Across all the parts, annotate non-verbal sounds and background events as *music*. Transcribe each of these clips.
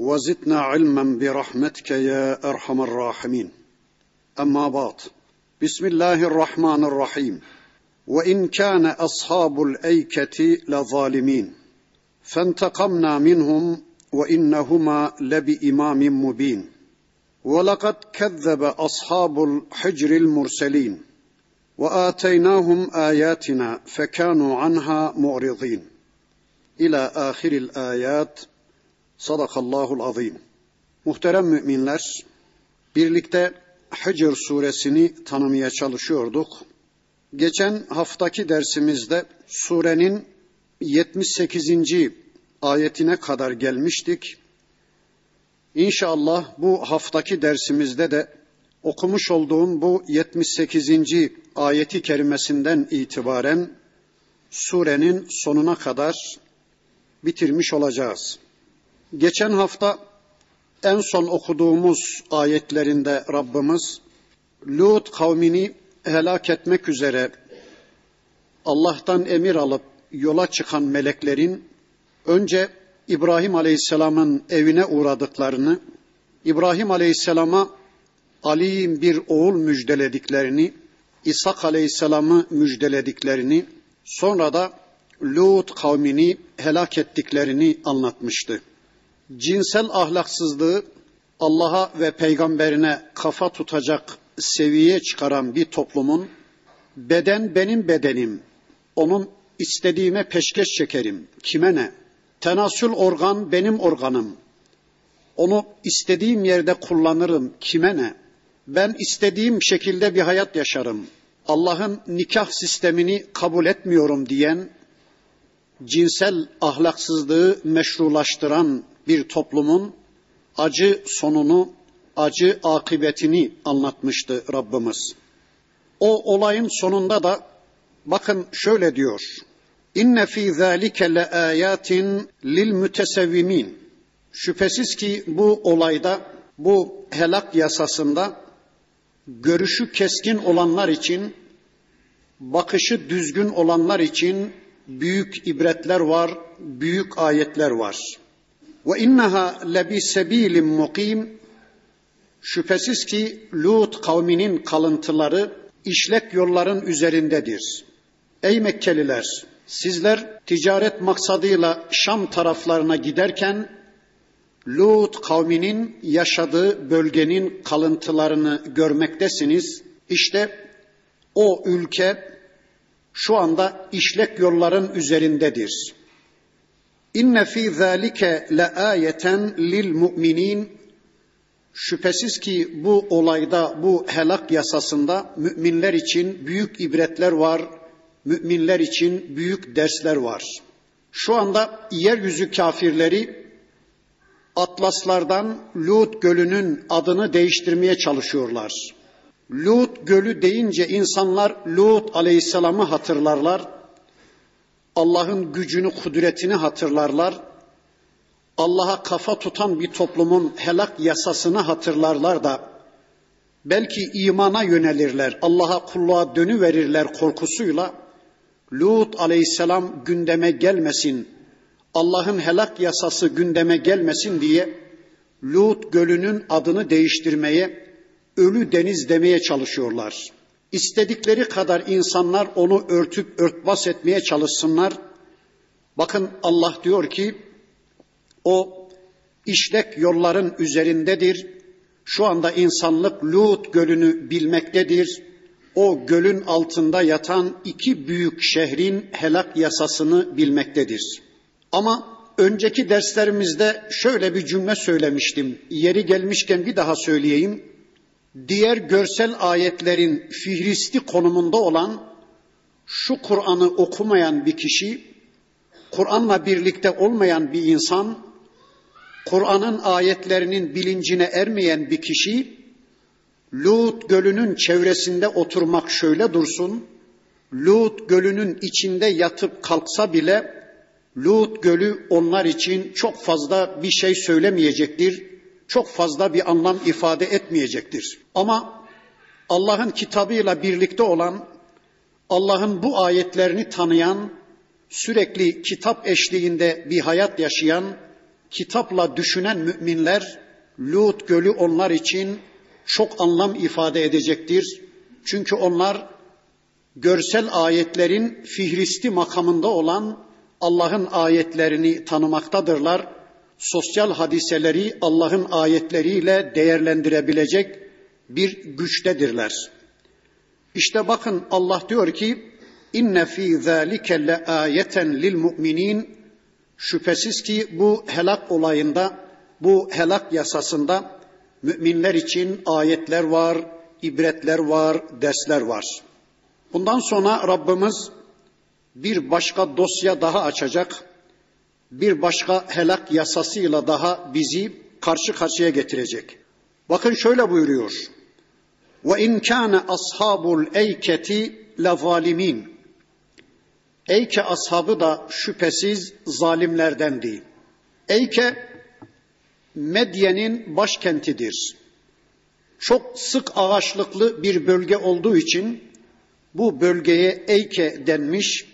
وزدنا علما برحمتك يا أرحم الراحمين. أما بعد بسم الله الرحمن الرحيم. وإن كان أصحاب الأيكة لظالمين فانتقمنا منهم وإنهما لبإمام مبين. ولقد كذب أصحاب الحجر المرسلين وآتيناهم آياتنا فكانوا عنها معرضين. إلى آخر الآيات Sadakallahul azim. Muhterem müminler, birlikte Hicr suresini tanımaya çalışıyorduk. Geçen haftaki dersimizde surenin 78. ayetine kadar gelmiştik. İnşallah bu haftaki dersimizde de okumuş olduğum bu 78. ayeti kerimesinden itibaren surenin sonuna kadar bitirmiş olacağız. Geçen hafta en son okuduğumuz ayetlerinde Rabbimiz Lut kavmini helak etmek üzere Allah'tan emir alıp yola çıkan meleklerin önce İbrahim Aleyhisselam'ın evine uğradıklarını, İbrahim Aleyhisselam'a Ali'nin bir oğul müjdelediklerini, İshak Aleyhisselam'ı müjdelediklerini, sonra da Lut kavmini helak ettiklerini anlatmıştı cinsel ahlaksızlığı Allah'a ve peygamberine kafa tutacak seviyeye çıkaran bir toplumun beden benim bedenim, onun istediğime peşkeş çekerim, kime ne? Tenasül organ benim organım, onu istediğim yerde kullanırım, kime ne? Ben istediğim şekilde bir hayat yaşarım. Allah'ın nikah sistemini kabul etmiyorum diyen, cinsel ahlaksızlığı meşrulaştıran bir toplumun acı sonunu, acı akıbetini anlatmıştı Rabbimiz. O olayın sonunda da bakın şöyle diyor. İnne fî zâlike le âyâtin lil mütesevvimin. Şüphesiz ki bu olayda, bu helak yasasında görüşü keskin olanlar için, bakışı düzgün olanlar için büyük ibretler var, büyük ayetler var. Ve inneha lebi sebilim mukim şüphesiz ki Lut kavminin kalıntıları işlek yolların üzerindedir. Ey Mekkeliler sizler ticaret maksadıyla Şam taraflarına giderken Lut kavminin yaşadığı bölgenin kalıntılarını görmektesiniz. İşte o ülke şu anda işlek yolların üzerindedir. İnne fî zâlike le âyeten lil mu'minin Şüphesiz ki bu olayda, bu helak yasasında müminler için büyük ibretler var, müminler için büyük dersler var. Şu anda yeryüzü kafirleri atlaslardan Lut Gölü'nün adını değiştirmeye çalışıyorlar. Lut Gölü deyince insanlar Lut Aleyhisselam'ı hatırlarlar. Allah'ın gücünü, kudretini hatırlarlar. Allah'a kafa tutan bir toplumun helak yasasını hatırlarlar da belki imana yönelirler, Allah'a kulluğa dönüverirler korkusuyla Lut aleyhisselam gündeme gelmesin, Allah'ın helak yasası gündeme gelmesin diye Lut gölünün adını değiştirmeye, ölü deniz demeye çalışıyorlar.'' İstedikleri kadar insanlar onu örtüp örtbas etmeye çalışsınlar. Bakın Allah diyor ki o işlek yolların üzerindedir. Şu anda insanlık Lut gölünü bilmektedir. O gölün altında yatan iki büyük şehrin helak yasasını bilmektedir. Ama önceki derslerimizde şöyle bir cümle söylemiştim. Yeri gelmişken bir daha söyleyeyim diğer görsel ayetlerin fihristi konumunda olan şu Kur'an'ı okumayan bir kişi, Kur'an'la birlikte olmayan bir insan, Kur'an'ın ayetlerinin bilincine ermeyen bir kişi Lut gölünün çevresinde oturmak şöyle dursun. Lut gölünün içinde yatıp kalksa bile Lut gölü onlar için çok fazla bir şey söylemeyecektir. Çok fazla bir anlam ifade etmeyecektir. Ama Allah'ın kitabıyla birlikte olan, Allah'ın bu ayetlerini tanıyan, sürekli kitap eşliğinde bir hayat yaşayan, kitapla düşünen müminler Lut gölü onlar için çok anlam ifade edecektir. Çünkü onlar görsel ayetlerin fihristi makamında olan Allah'ın ayetlerini tanımaktadırlar. Sosyal hadiseleri Allah'ın ayetleriyle değerlendirebilecek bir güçtedirler. İşte bakın Allah diyor ki inne fi zalike le ayeten lil mu'minin şüphesiz ki bu helak olayında bu helak yasasında müminler için ayetler var, ibretler var, dersler var. Bundan sonra Rabbimiz bir başka dosya daha açacak. Bir başka helak yasasıyla daha bizi karşı karşıya getirecek. Bakın şöyle buyuruyor. Ve in kana ashabul eyketi la zalimin. Eyke ashabı da şüphesiz zalimlerdendi. Eyke Medyen'in başkentidir. Çok sık ağaçlıklı bir bölge olduğu için bu bölgeye Eyke denmiş.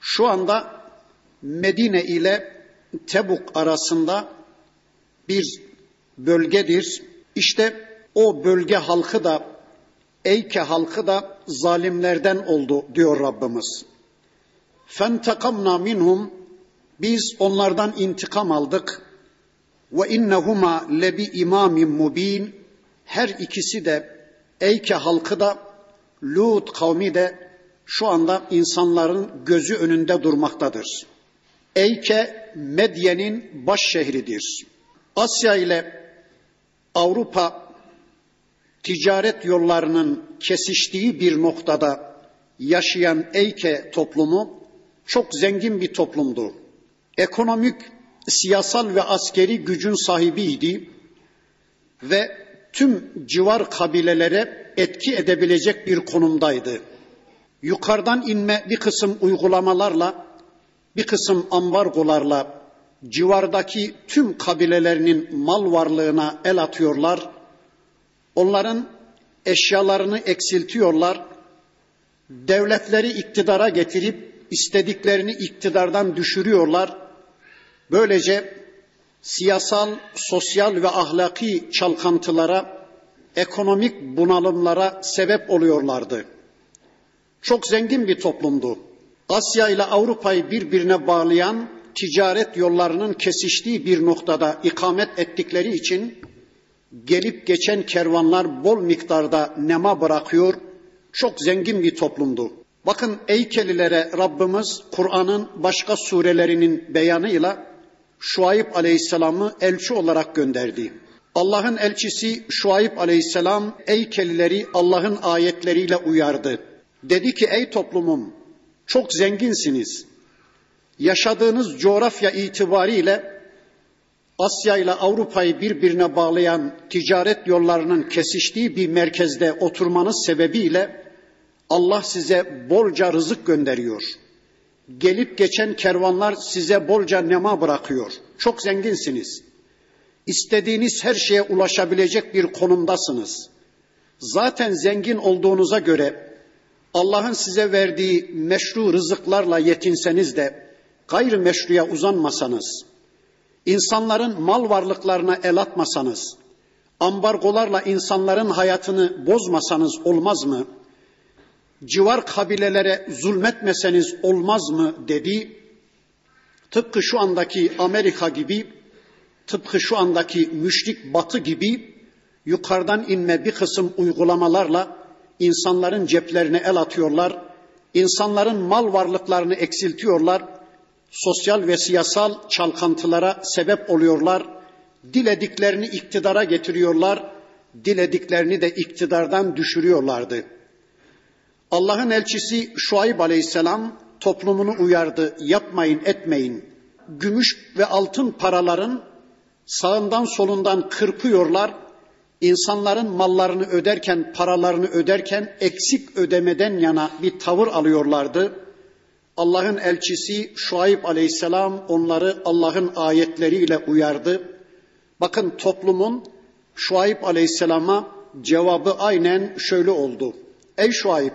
Şu anda Medine ile Tebuk arasında bir bölgedir. İşte o bölge halkı da Eyke halkı da zalimlerden oldu diyor Rabbimiz. Fentakamna minhum biz onlardan intikam aldık ve innehuma lebi imamin mubin her ikisi de Eyke halkı da Lut kavmi de şu anda insanların gözü önünde durmaktadır. Eyke Medyen'in baş şehridir. Asya ile Avrupa ticaret yollarının kesiştiği bir noktada yaşayan Eyke toplumu çok zengin bir toplumdu. Ekonomik siyasal ve askeri gücün sahibiydi ve tüm civar kabilelere etki edebilecek bir konumdaydı. Yukarıdan inme bir kısım uygulamalarla, bir kısım ambargolarla civardaki tüm kabilelerinin mal varlığına el atıyorlar. Onların eşyalarını eksiltiyorlar. Devletleri iktidara getirip istediklerini iktidardan düşürüyorlar Böylece siyasal, sosyal ve ahlaki çalkantılara, ekonomik bunalımlara sebep oluyorlardı. Çok zengin bir toplumdu. Asya ile Avrupa'yı birbirine bağlayan ticaret yollarının kesiştiği bir noktada ikamet ettikleri için gelip geçen kervanlar bol miktarda nema bırakıyor. Çok zengin bir toplumdu. Bakın Eykelilere Rabbimiz Kur'an'ın başka surelerinin beyanıyla Şuayb Aleyhisselam'ı elçi olarak gönderdi. Allah'ın elçisi Şuayb Aleyhisselam Eykelileri Allah'ın ayetleriyle uyardı. Dedi ki ey toplumum çok zenginsiniz. Yaşadığınız coğrafya itibariyle Asya ile Avrupa'yı birbirine bağlayan ticaret yollarının kesiştiği bir merkezde oturmanız sebebiyle Allah size bolca rızık gönderiyor.'' Gelip geçen kervanlar size bolca nema bırakıyor. Çok zenginsiniz. İstediğiniz her şeye ulaşabilecek bir konumdasınız. Zaten zengin olduğunuza göre Allah'ın size verdiği meşru rızıklarla yetinseniz de gayri meşruya uzanmasanız, insanların mal varlıklarına el atmasanız, ambargolarla insanların hayatını bozmasanız olmaz mı?'' civar kabilelere zulmetmeseniz olmaz mı dedi. Tıpkı şu andaki Amerika gibi, tıpkı şu andaki müşrik batı gibi yukarıdan inme bir kısım uygulamalarla insanların ceplerine el atıyorlar. İnsanların mal varlıklarını eksiltiyorlar. Sosyal ve siyasal çalkantılara sebep oluyorlar. Dilediklerini iktidara getiriyorlar. Dilediklerini de iktidardan düşürüyorlardı. Allah'ın elçisi Şuayb Aleyhisselam toplumunu uyardı. Yapmayın, etmeyin. Gümüş ve altın paraların Sağından solundan kırpıyorlar. İnsanların mallarını öderken, paralarını öderken eksik ödemeden yana bir tavır alıyorlardı. Allah'ın elçisi Şuayb aleyhisselam onları Allah'ın ayetleriyle uyardı. Bakın toplumun Şuayb aleyhisselama cevabı aynen şöyle oldu. Ey Şuayb,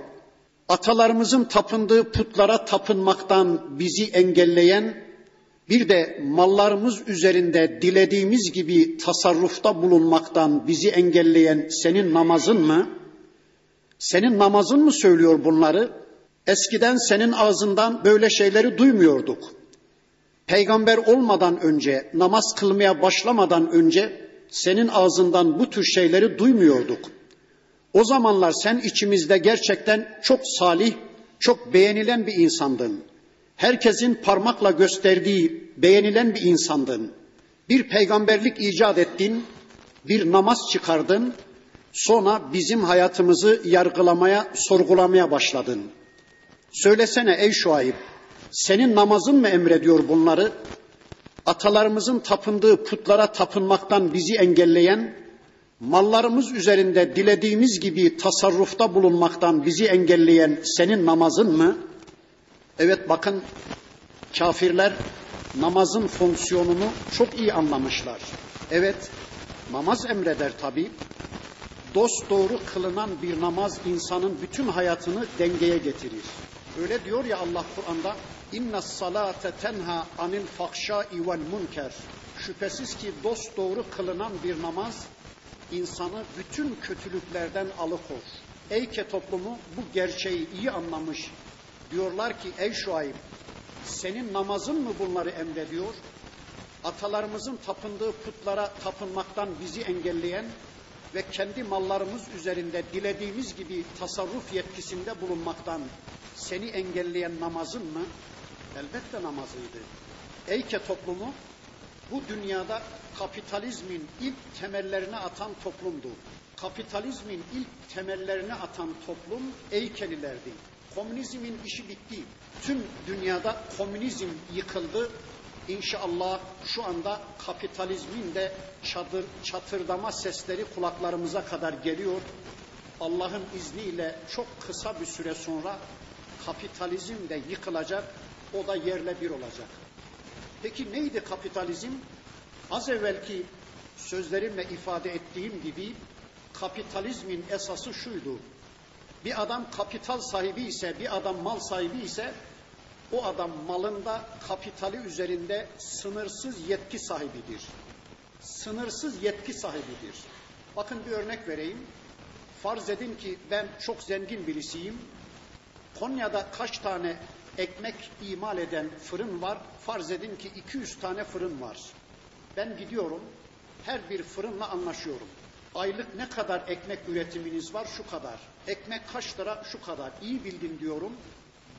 atalarımızın tapındığı putlara tapınmaktan bizi engelleyen, bir de mallarımız üzerinde dilediğimiz gibi tasarrufta bulunmaktan bizi engelleyen senin namazın mı? Senin namazın mı söylüyor bunları? Eskiden senin ağzından böyle şeyleri duymuyorduk. Peygamber olmadan önce, namaz kılmaya başlamadan önce senin ağzından bu tür şeyleri duymuyorduk. O zamanlar sen içimizde gerçekten çok salih, çok beğenilen bir insandın. Herkesin parmakla gösterdiği beğenilen bir insandın. Bir peygamberlik icat ettin, bir namaz çıkardın, sonra bizim hayatımızı yargılamaya, sorgulamaya başladın. Söylesene ey Şuayb, senin namazın mı emrediyor bunları? Atalarımızın tapındığı putlara tapınmaktan bizi engelleyen, mallarımız üzerinde dilediğimiz gibi tasarrufta bulunmaktan bizi engelleyen senin namazın mı? Evet bakın kafirler namazın fonksiyonunu çok iyi anlamışlar. Evet namaz emreder tabi. Dost doğru kılınan bir namaz insanın bütün hayatını dengeye getirir. Öyle diyor ya Allah Kur'an'da inna salate tenha anil fakşai vel munker. Şüphesiz ki dost doğru kılınan bir namaz insanı bütün kötülüklerden alıkor. Eyke toplumu bu gerçeği iyi anlamış. Diyorlar ki ey Şuayb senin namazın mı bunları emrediyor? Atalarımızın tapındığı putlara tapınmaktan bizi engelleyen ve kendi mallarımız üzerinde dilediğimiz gibi tasarruf yetkisinde bulunmaktan seni engelleyen namazın mı? Elbette namazıydı. Eyke toplumu bu dünyada kapitalizmin ilk temellerini atan toplumdu. Kapitalizmin ilk temellerini atan toplum Eykelilerdi. Komünizmin işi bitti. Tüm dünyada komünizm yıkıldı. İnşallah şu anda kapitalizmin de çadır, çatırdama sesleri kulaklarımıza kadar geliyor. Allah'ın izniyle çok kısa bir süre sonra kapitalizm de yıkılacak, o da yerle bir olacak. Peki neydi kapitalizm? Az evvelki sözlerimle ifade ettiğim gibi kapitalizmin esası şuydu. Bir adam kapital sahibi ise, bir adam mal sahibi ise o adam malında kapitali üzerinde sınırsız yetki sahibidir. Sınırsız yetki sahibidir. Bakın bir örnek vereyim. Farz edin ki ben çok zengin birisiyim. Konya'da kaç tane ekmek imal eden fırın var? Farz edin ki 200 tane fırın var. Ben gidiyorum, her bir fırınla anlaşıyorum. Aylık ne kadar ekmek üretiminiz var? Şu kadar. Ekmek kaç lira? Şu kadar. İyi bildin diyorum.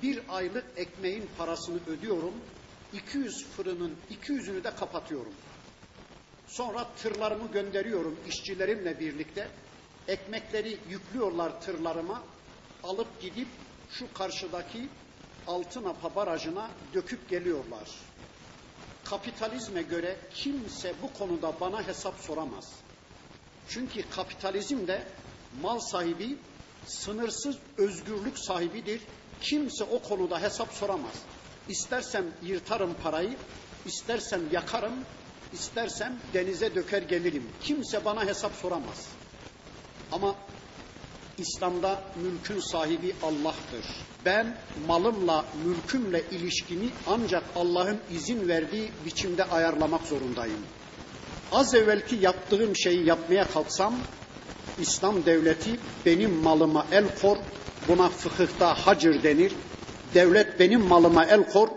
Bir aylık ekmeğin parasını ödüyorum. 200 fırının 200'ünü de kapatıyorum. Sonra tırlarımı gönderiyorum işçilerimle birlikte. Ekmekleri yüklüyorlar tırlarıma. Alıp gidip şu karşıdaki Altınapa barajına döküp geliyorlar. Kapitalizme göre kimse bu konuda bana hesap soramaz. Çünkü kapitalizm de mal sahibi, sınırsız özgürlük sahibidir. Kimse o konuda hesap soramaz. İstersem yırtarım parayı, istersem yakarım, istersem denize döker gelirim. Kimse bana hesap soramaz. Ama İslam'da mülkün sahibi Allah'tır. Ben malımla, mülkümle ilişkimi ancak Allah'ın izin verdiği biçimde ayarlamak zorundayım. Az evvelki yaptığım şeyi yapmaya kalksam İslam devleti benim malıma el kor, buna fıkıhta hacır denir. Devlet benim malıma el kor,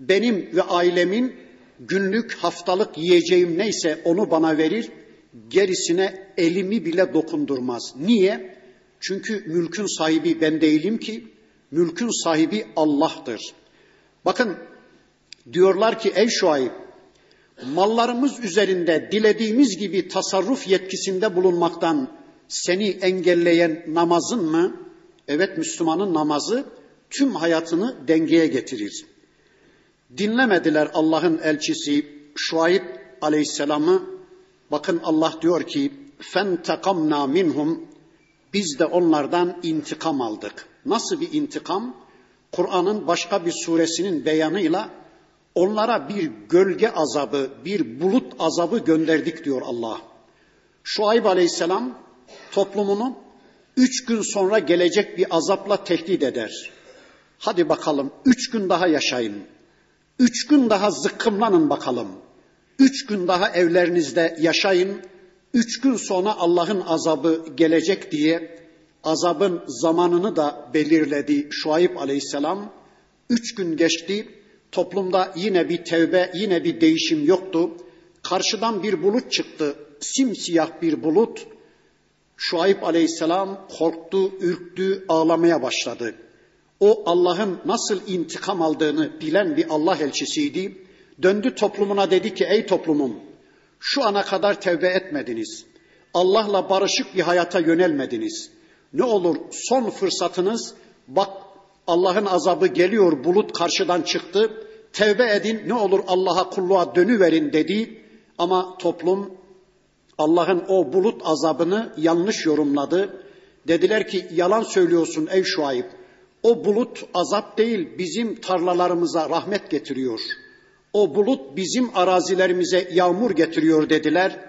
benim ve ailemin günlük haftalık yiyeceğim neyse onu bana verir, gerisine elimi bile dokundurmaz. Niye? Çünkü mülkün sahibi ben değilim ki, mülkün sahibi Allah'tır. Bakın diyorlar ki ey Şuayb, mallarımız üzerinde dilediğimiz gibi tasarruf yetkisinde bulunmaktan seni engelleyen namazın mı? Evet Müslümanın namazı tüm hayatını dengeye getirir. Dinlemediler Allah'ın elçisi Şuayb aleyhisselamı bakın Allah diyor ki fentakamna minhum biz de onlardan intikam aldık. Nasıl bir intikam? Kur'an'ın başka bir suresinin beyanıyla onlara bir gölge azabı, bir bulut azabı gönderdik diyor Allah. Şuayb aleyhisselam toplumunu üç gün sonra gelecek bir azapla tehdit eder. Hadi bakalım üç gün daha yaşayın. Üç gün daha zıkkımlanın bakalım. Üç gün daha evlerinizde yaşayın. Üç gün sonra Allah'ın azabı gelecek diye azabın zamanını da belirledi Şuayb aleyhisselam. Üç gün geçti. Toplumda yine bir tevbe, yine bir değişim yoktu. Karşıdan bir bulut çıktı. Simsiyah bir bulut. Şuayb aleyhisselam korktu, ürktü, ağlamaya başladı. O Allah'ın nasıl intikam aldığını bilen bir Allah elçisiydi. Döndü toplumuna dedi ki ey toplumum şu ana kadar tevbe etmediniz. Allah'la barışık bir hayata yönelmediniz. Ne olur son fırsatınız bak Allah'ın azabı geliyor bulut karşıdan çıktı. Tevbe edin ne olur Allah'a kulluğa dönüverin dedi. Ama toplum Allah'ın o bulut azabını yanlış yorumladı. Dediler ki yalan söylüyorsun ey Şuayb. O bulut azap değil bizim tarlalarımıza rahmet getiriyor. O bulut bizim arazilerimize yağmur getiriyor dediler.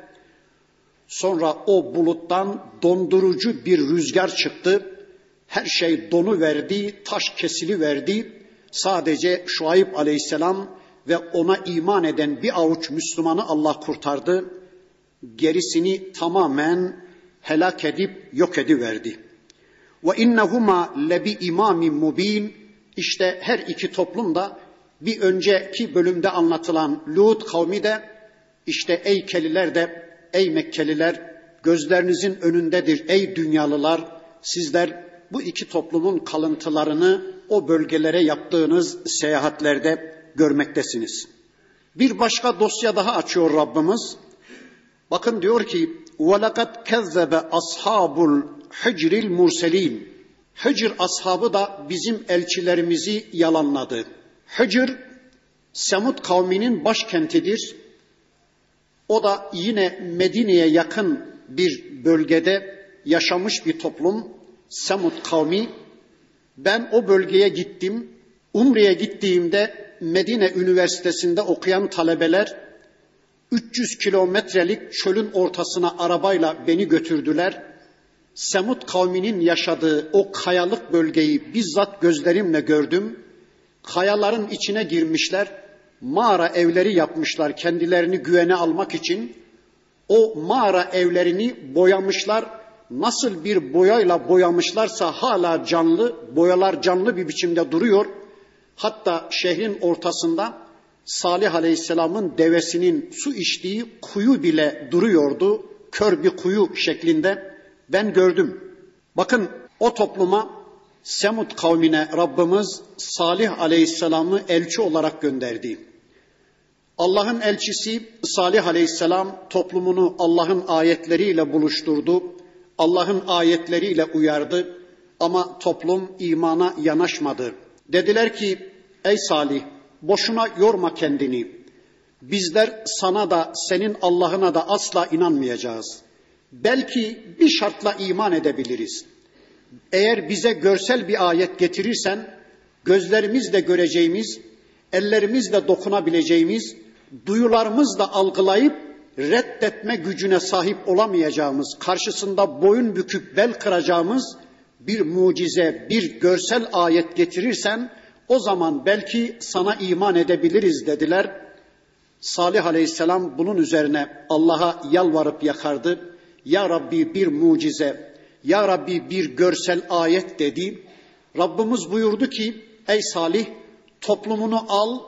Sonra o buluttan dondurucu bir rüzgar çıktı. Her şey donu verdi, taş kesili verdi. Sadece Şuayb aleyhisselam ve ona iman eden bir avuç Müslümanı Allah kurtardı. Gerisini tamamen helak edip yok ediverdi. Ve innehuma lebi imamin mubin. İşte her iki toplum da bir önceki bölümde anlatılan Lut kavmi de işte ey Keliler de ey Mekkeliler gözlerinizin önündedir ey dünyalılar sizler bu iki toplumun kalıntılarını o bölgelere yaptığınız seyahatlerde görmektesiniz. Bir başka dosya daha açıyor Rabbimiz. Bakın diyor ki وَلَقَدْ كَذَّبَ أَصْحَابُ Hıcril murselin. Hıcr ashabı da bizim elçilerimizi yalanladı. Hıcr Semud kavminin başkentidir. O da yine Medine'ye yakın bir bölgede yaşamış bir toplum. Semud kavmi. Ben o bölgeye gittim. Umre'ye gittiğimde Medine Üniversitesi'nde okuyan talebeler 300 kilometrelik çölün ortasına arabayla beni götürdüler Semut kavminin yaşadığı o kayalık bölgeyi bizzat gözlerimle gördüm. Kayaların içine girmişler, mağara evleri yapmışlar kendilerini güvene almak için. O mağara evlerini boyamışlar. Nasıl bir boyayla boyamışlarsa hala canlı, boyalar canlı bir biçimde duruyor. Hatta şehrin ortasında Salih Aleyhisselam'ın devesinin su içtiği kuyu bile duruyordu. Kör bir kuyu şeklinde ben gördüm. Bakın o topluma Semud kavmine Rabbimiz Salih Aleyhisselam'ı elçi olarak gönderdi. Allah'ın elçisi Salih Aleyhisselam toplumunu Allah'ın ayetleriyle buluşturdu. Allah'ın ayetleriyle uyardı ama toplum imana yanaşmadı. Dediler ki ey Salih boşuna yorma kendini. Bizler sana da senin Allah'ına da asla inanmayacağız. Belki bir şartla iman edebiliriz. Eğer bize görsel bir ayet getirirsen, gözlerimizle göreceğimiz, ellerimizle dokunabileceğimiz, duyularımızla algılayıp reddetme gücüne sahip olamayacağımız, karşısında boyun büküp bel kıracağımız bir mucize, bir görsel ayet getirirsen o zaman belki sana iman edebiliriz dediler. Salih Aleyhisselam bunun üzerine Allah'a yalvarıp yakardı. Ya Rabbi bir mucize, Ya Rabbi bir görsel ayet dedi. Rabbimiz buyurdu ki ey Salih toplumunu al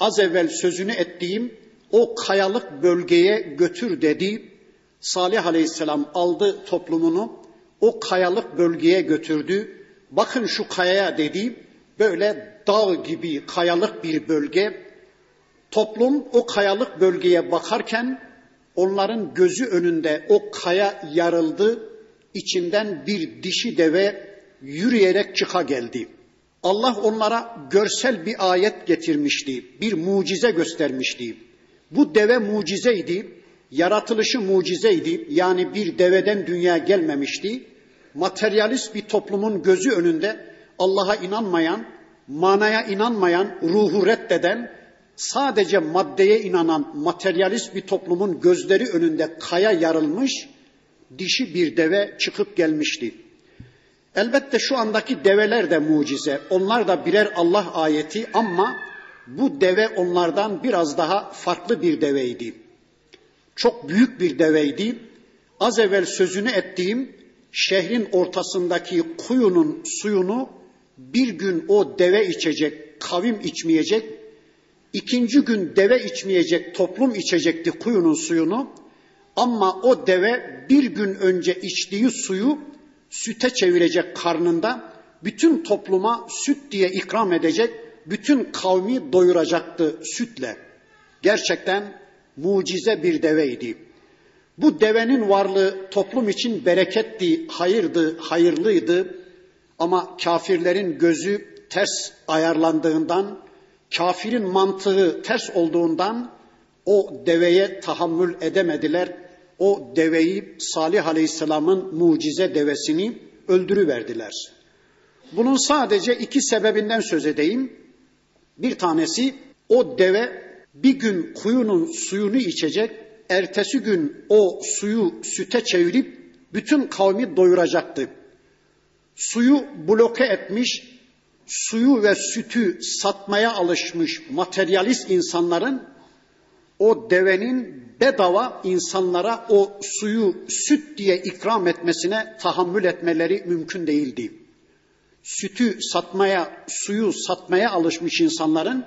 az evvel sözünü ettiğim o kayalık bölgeye götür dedi. Salih Aleyhisselam aldı toplumunu o kayalık bölgeye götürdü. Bakın şu kayaya dedi. Böyle dağ gibi kayalık bir bölge. Toplum o kayalık bölgeye bakarken Onların gözü önünde o kaya yarıldı, içinden bir dişi deve yürüyerek çıka geldi. Allah onlara görsel bir ayet getirmişti, bir mucize göstermişti. Bu deve mucizeydi, yaratılışı mucizeydi. Yani bir deveden dünya gelmemişti. Materyalist bir toplumun gözü önünde Allah'a inanmayan, manaya inanmayan, ruhu reddeden, sadece maddeye inanan materyalist bir toplumun gözleri önünde kaya yarılmış, dişi bir deve çıkıp gelmişti. Elbette şu andaki develer de mucize. Onlar da birer Allah ayeti ama bu deve onlardan biraz daha farklı bir deveydi. Çok büyük bir deveydi. Az evvel sözünü ettiğim şehrin ortasındaki kuyunun suyunu bir gün o deve içecek, kavim içmeyecek. İkinci gün deve içmeyecek, toplum içecekti kuyunun suyunu. Ama o deve bir gün önce içtiği suyu süte çevirecek karnında, bütün topluma süt diye ikram edecek, bütün kavmi doyuracaktı sütle. Gerçekten mucize bir deveydi. Bu devenin varlığı toplum için bereketti, hayırdı, hayırlıydı. Ama kafirlerin gözü ters ayarlandığından, kafirin mantığı ters olduğundan o deveye tahammül edemediler. O deveyi Salih Aleyhisselam'ın mucize devesini öldürüverdiler. Bunun sadece iki sebebinden söz edeyim. Bir tanesi o deve bir gün kuyunun suyunu içecek, ertesi gün o suyu süte çevirip bütün kavmi doyuracaktı. Suyu bloke etmiş, suyu ve sütü satmaya alışmış materyalist insanların o devenin bedava insanlara o suyu süt diye ikram etmesine tahammül etmeleri mümkün değildi. Sütü satmaya, suyu satmaya alışmış insanların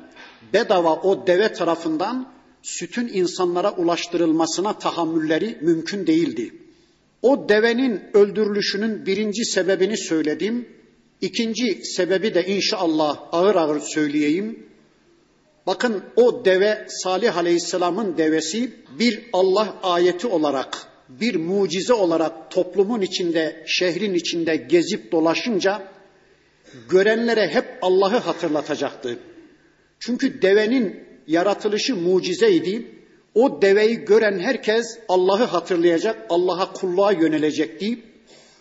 bedava o deve tarafından sütün insanlara ulaştırılmasına tahammülleri mümkün değildi. O devenin öldürülüşünün birinci sebebini söyledim. İkinci sebebi de inşallah ağır ağır söyleyeyim. Bakın o deve Salih Aleyhisselam'ın devesi bir Allah ayeti olarak, bir mucize olarak toplumun içinde, şehrin içinde gezip dolaşınca görenlere hep Allah'ı hatırlatacaktı. Çünkü devenin yaratılışı mucizeydi. O deveyi gören herkes Allah'ı hatırlayacak, Allah'a kulluğa yönelecekti.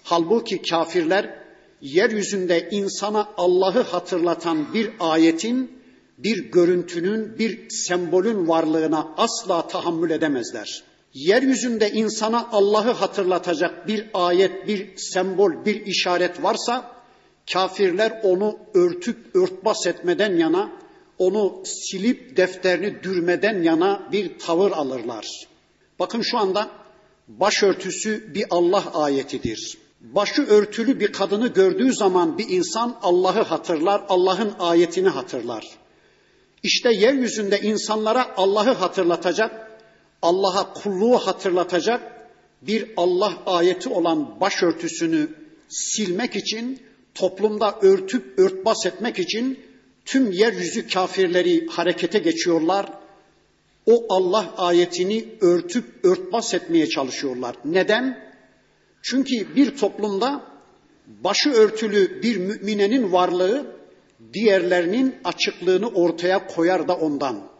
Halbuki kafirler yeryüzünde insana Allah'ı hatırlatan bir ayetin, bir görüntünün, bir sembolün varlığına asla tahammül edemezler. Yeryüzünde insana Allah'ı hatırlatacak bir ayet, bir sembol, bir işaret varsa kafirler onu örtüp örtbas etmeden yana onu silip defterini dürmeden yana bir tavır alırlar. Bakın şu anda başörtüsü bir Allah ayetidir. Başı örtülü bir kadını gördüğü zaman bir insan Allah'ı hatırlar, Allah'ın ayetini hatırlar. İşte yeryüzünde insanlara Allah'ı hatırlatacak, Allah'a kulluğu hatırlatacak bir Allah ayeti olan başörtüsünü silmek için, toplumda örtüp örtbas etmek için tüm yeryüzü kafirleri harekete geçiyorlar. O Allah ayetini örtüp örtbas etmeye çalışıyorlar. Neden? Çünkü bir toplumda başı örtülü bir müminenin varlığı diğerlerinin açıklığını ortaya koyar da ondan.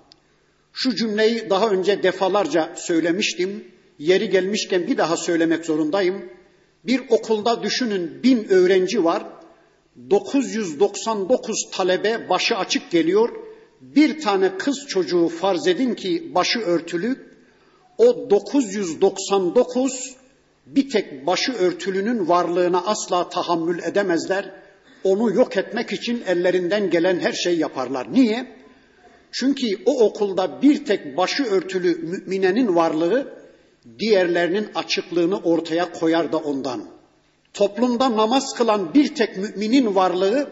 Şu cümleyi daha önce defalarca söylemiştim. Yeri gelmişken bir daha söylemek zorundayım. Bir okulda düşünün bin öğrenci var. 999 talebe başı açık geliyor. Bir tane kız çocuğu farz edin ki başı örtülü. O 999 bir tek başı örtülünün varlığına asla tahammül edemezler. Onu yok etmek için ellerinden gelen her şeyi yaparlar. Niye? Çünkü o okulda bir tek başı örtülü müminenin varlığı diğerlerinin açıklığını ortaya koyar da ondan toplumda namaz kılan bir tek müminin varlığı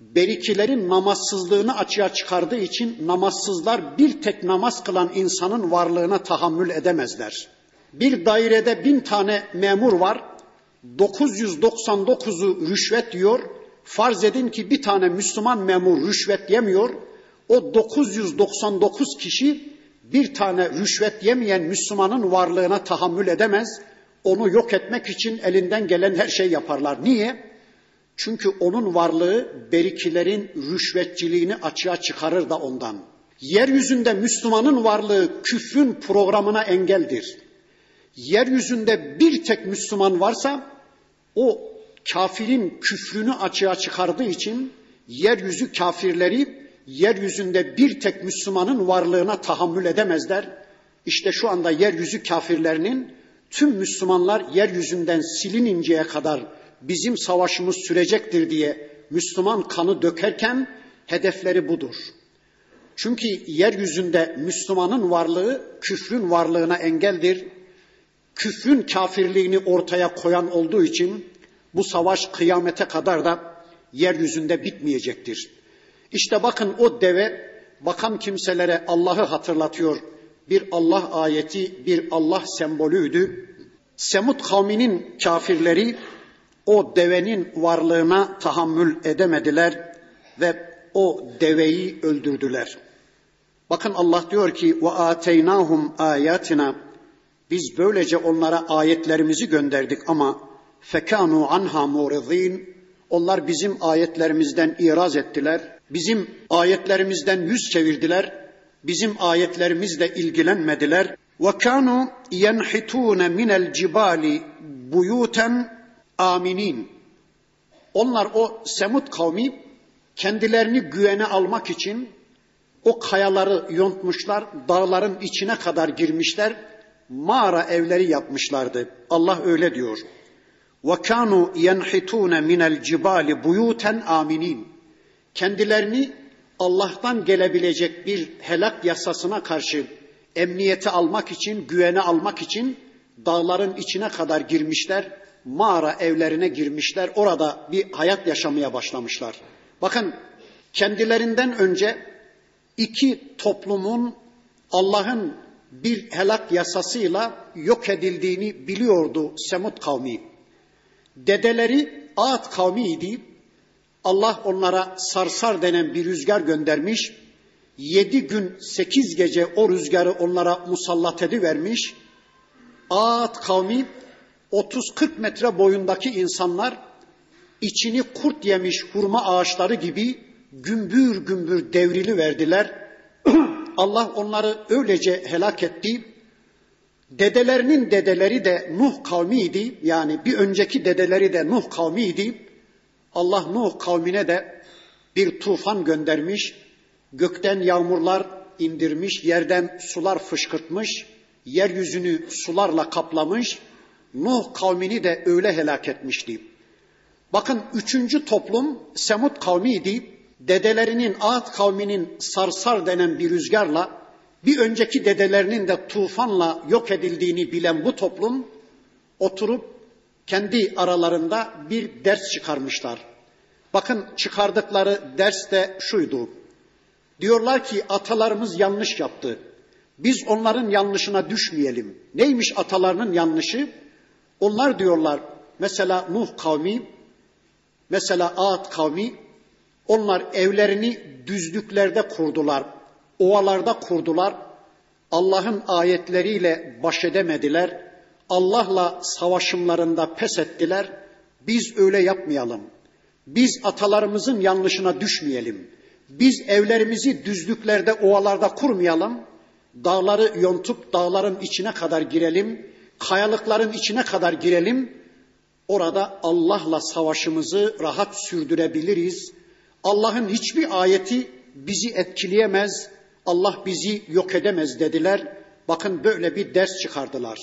berikilerin namazsızlığını açığa çıkardığı için namazsızlar bir tek namaz kılan insanın varlığına tahammül edemezler. Bir dairede bin tane memur var. 999'u rüşvet diyor. Farz edin ki bir tane Müslüman memur rüşvet yemiyor. O 999 kişi bir tane rüşvet yemeyen Müslümanın varlığına tahammül edemez onu yok etmek için elinden gelen her şey yaparlar. Niye? Çünkü onun varlığı berikilerin rüşvetçiliğini açığa çıkarır da ondan. Yeryüzünde Müslümanın varlığı küfrün programına engeldir. Yeryüzünde bir tek Müslüman varsa o kafirin küfrünü açığa çıkardığı için yeryüzü kafirleri yeryüzünde bir tek Müslümanın varlığına tahammül edemezler. İşte şu anda yeryüzü kafirlerinin tüm Müslümanlar yeryüzünden silininceye kadar bizim savaşımız sürecektir diye Müslüman kanı dökerken hedefleri budur. Çünkü yeryüzünde Müslümanın varlığı küfrün varlığına engeldir. Küfrün kafirliğini ortaya koyan olduğu için bu savaş kıyamete kadar da yeryüzünde bitmeyecektir. İşte bakın o deve bakan kimselere Allah'ı hatırlatıyor. Bir Allah ayeti, bir Allah sembolüydü. Semut kavminin kafirleri o devenin varlığına tahammül edemediler ve o deveyi öldürdüler. Bakın Allah diyor ki ve ateynahum ayatina biz böylece onlara ayetlerimizi gönderdik ama fekanu anha muridin onlar bizim ayetlerimizden iraz ettiler. Bizim ayetlerimizden yüz çevirdiler. Bizim ayetlerimizle ilgilenmediler. Ve kanu yenhitun min el cibali buyuten aminin. Onlar o Semut kavmi kendilerini güvene almak için o kayaları yontmuşlar, dağların içine kadar girmişler, mağara evleri yapmışlardı. Allah öyle diyor. Kanu yenhitun minel cibali buyuten aminin. Kendilerini Allah'tan gelebilecek bir helak yasasına karşı emniyeti almak için, güvene almak için dağların içine kadar girmişler, mağara evlerine girmişler, orada bir hayat yaşamaya başlamışlar. Bakın kendilerinden önce iki toplumun Allah'ın bir helak yasasıyla yok edildiğini biliyordu Semut kavmi. Dedeleri Ağat kavmiydi. Allah onlara sarsar denen bir rüzgar göndermiş. Yedi gün sekiz gece o rüzgarı onlara musallat edivermiş. Ağat kavmi 30-40 metre boyundaki insanlar içini kurt yemiş hurma ağaçları gibi gümbür gümbür devrili verdiler. *clears throat* Allah onları öylece helak etti. Dedelerinin dedeleri de Nuh kavmiydi. Yani bir önceki dedeleri de Nuh kavmiydi. Allah Nuh kavmine de bir tufan göndermiş. Gökten yağmurlar indirmiş, yerden sular fışkırtmış, yeryüzünü sularla kaplamış. Nuh kavmini de öyle helak etmişti. Bakın üçüncü toplum Semut kavmiydi. Dedelerinin Ağat kavminin sarsar denen bir rüzgarla bir önceki dedelerinin de tufanla yok edildiğini bilen bu toplum oturup kendi aralarında bir ders çıkarmışlar. Bakın çıkardıkları ders de şuydu. Diyorlar ki atalarımız yanlış yaptı. Biz onların yanlışına düşmeyelim. Neymiş atalarının yanlışı? Onlar diyorlar mesela Nuh kavmi, mesela Ad kavmi onlar evlerini düzlüklerde kurdular ovalarda kurdular. Allah'ın ayetleriyle baş edemediler. Allah'la savaşımlarında pes ettiler. Biz öyle yapmayalım. Biz atalarımızın yanlışına düşmeyelim. Biz evlerimizi düzlüklerde, ovalarda kurmayalım. Dağları yontup dağların içine kadar girelim. Kayalıkların içine kadar girelim. Orada Allah'la savaşımızı rahat sürdürebiliriz. Allah'ın hiçbir ayeti bizi etkileyemez, Allah bizi yok edemez dediler. Bakın böyle bir ders çıkardılar.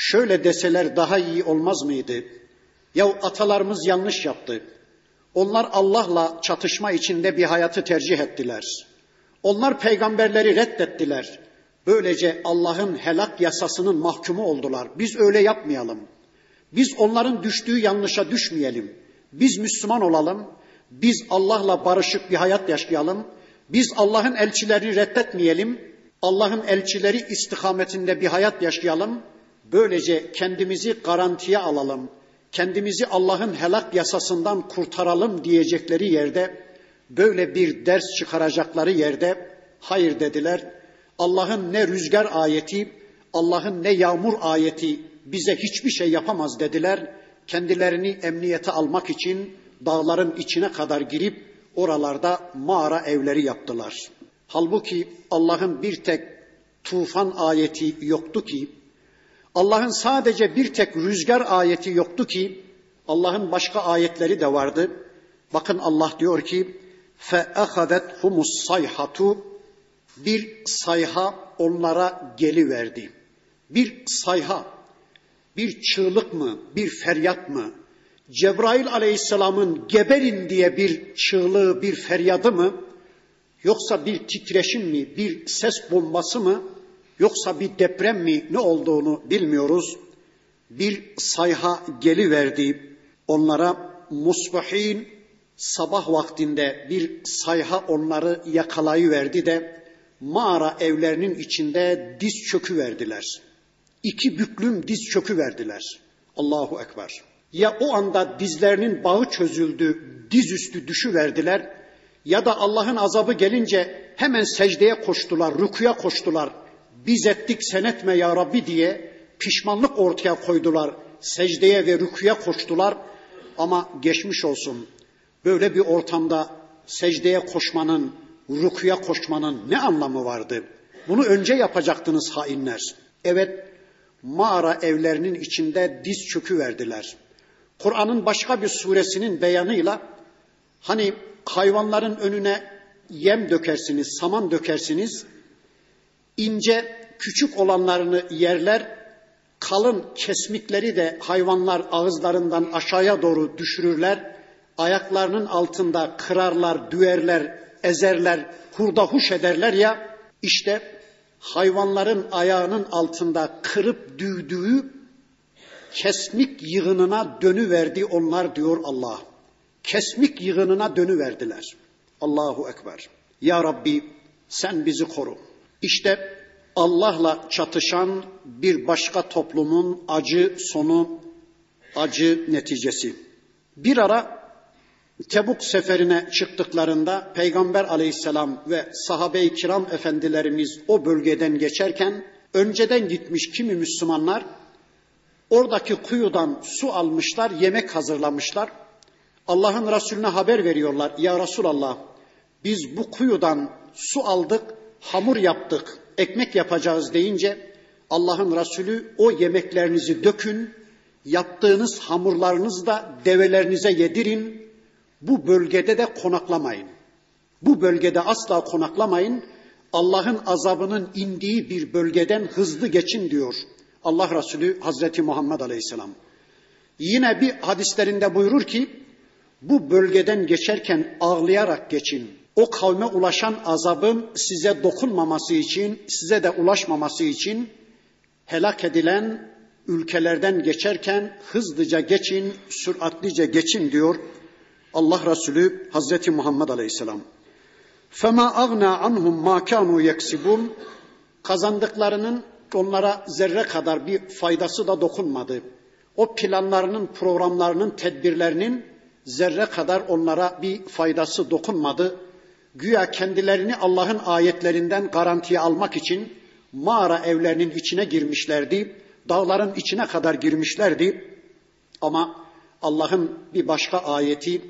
Şöyle deseler daha iyi olmaz mıydı? Ya atalarımız yanlış yaptı. Onlar Allah'la çatışma içinde bir hayatı tercih ettiler. Onlar peygamberleri reddettiler. Böylece Allah'ın helak yasasının mahkumu oldular. Biz öyle yapmayalım. Biz onların düştüğü yanlışa düşmeyelim. Biz Müslüman olalım. Biz Allah'la barışık bir hayat yaşayalım. Biz Allah'ın elçilerini reddetmeyelim. Allah'ın elçileri istikametinde bir hayat yaşayalım. Böylece kendimizi garantiye alalım. Kendimizi Allah'ın helak yasasından kurtaralım diyecekleri yerde böyle bir ders çıkaracakları yerde hayır dediler. Allah'ın ne rüzgar ayeti, Allah'ın ne yağmur ayeti bize hiçbir şey yapamaz dediler. Kendilerini emniyete almak için dağların içine kadar girip oralarda mağara evleri yaptılar. Halbuki Allah'ın bir tek tufan ayeti yoktu ki, Allah'ın sadece bir tek rüzgar ayeti yoktu ki, Allah'ın başka ayetleri de vardı. Bakın Allah diyor ki, فَأَخَذَتْهُمُ الصَّيْحَةُ Bir sayha onlara geliverdi. Bir sayha, bir çığlık mı, bir feryat mı? Cebrail aleyhisselamın geberin diye bir çığlığı, bir feryadı mı? Yoksa bir titreşim mi, bir ses bombası mı? Yoksa bir deprem mi ne olduğunu bilmiyoruz. Bir sayha geliverdi onlara musbahin sabah vaktinde bir sayha onları yakalayıverdi de mağara evlerinin içinde diz çökü verdiler. İki büklüm diz çökü verdiler. Allahu Ekber. Ya o anda dizlerinin bağı çözüldü, dizüstü düşü verdiler ya da Allah'ın azabı gelince hemen secdeye koştular, rükuya koştular. Biz ettik sen etme ya Rabbi diye pişmanlık ortaya koydular. Secdeye ve rükuya koştular ama geçmiş olsun. Böyle bir ortamda secdeye koşmanın, rükuya koşmanın ne anlamı vardı? Bunu önce yapacaktınız hainler. Evet, mağara evlerinin içinde diz çökü verdiler. Kur'an'ın başka bir suresinin beyanıyla hani hayvanların önüne yem dökersiniz, saman dökersiniz, ince küçük olanlarını yerler, kalın kesmikleri de hayvanlar ağızlarından aşağıya doğru düşürürler. Ayaklarının altında kırarlar, düerler, ezerler, hurda huş ederler ya. işte hayvanların ayağının altında kırıp düğdüğü kesmik yığınına dönüverdi onlar diyor Allah. Kesmik yığınına dönüverdiler. Allahu Ekber. Ya Rabbi sen bizi koru. İşte Allah'la çatışan bir başka toplumun acı sonu, acı neticesi. Bir ara Tebuk seferine çıktıklarında Peygamber aleyhisselam ve sahabe-i kiram efendilerimiz o bölgeden geçerken önceden gitmiş kimi Müslümanlar oradaki kuyudan su almışlar, yemek hazırlamışlar. Allah'ın Resulüne haber veriyorlar. Ya Resulallah biz bu kuyudan su aldık, hamur yaptık, ekmek yapacağız deyince Allah'ın Resulü o yemeklerinizi dökün, yaptığınız hamurlarınızı da develerinize yedirin, bu bölgede de konaklamayın. Bu bölgede asla konaklamayın. Allah'ın azabının indiği bir bölgeden hızlı geçin diyor Allah Resulü Hazreti Muhammed Aleyhisselam. Yine bir hadislerinde buyurur ki bu bölgeden geçerken ağlayarak geçin o kavme ulaşan azabın size dokunmaması için, size de ulaşmaması için helak edilen ülkelerden geçerken hızlıca geçin, süratlice geçin diyor Allah Resulü Hazreti Muhammed Aleyhisselam. فَمَا أَغْنَى عَنْهُمْ مَا كَانُوا يَكْسِبُونَ Kazandıklarının onlara zerre kadar bir faydası da dokunmadı. O planlarının, programlarının, tedbirlerinin zerre kadar onlara bir faydası dokunmadı güya kendilerini Allah'ın ayetlerinden garantiye almak için mağara evlerinin içine girmişlerdi. Dağların içine kadar girmişlerdi. Ama Allah'ın bir başka ayeti,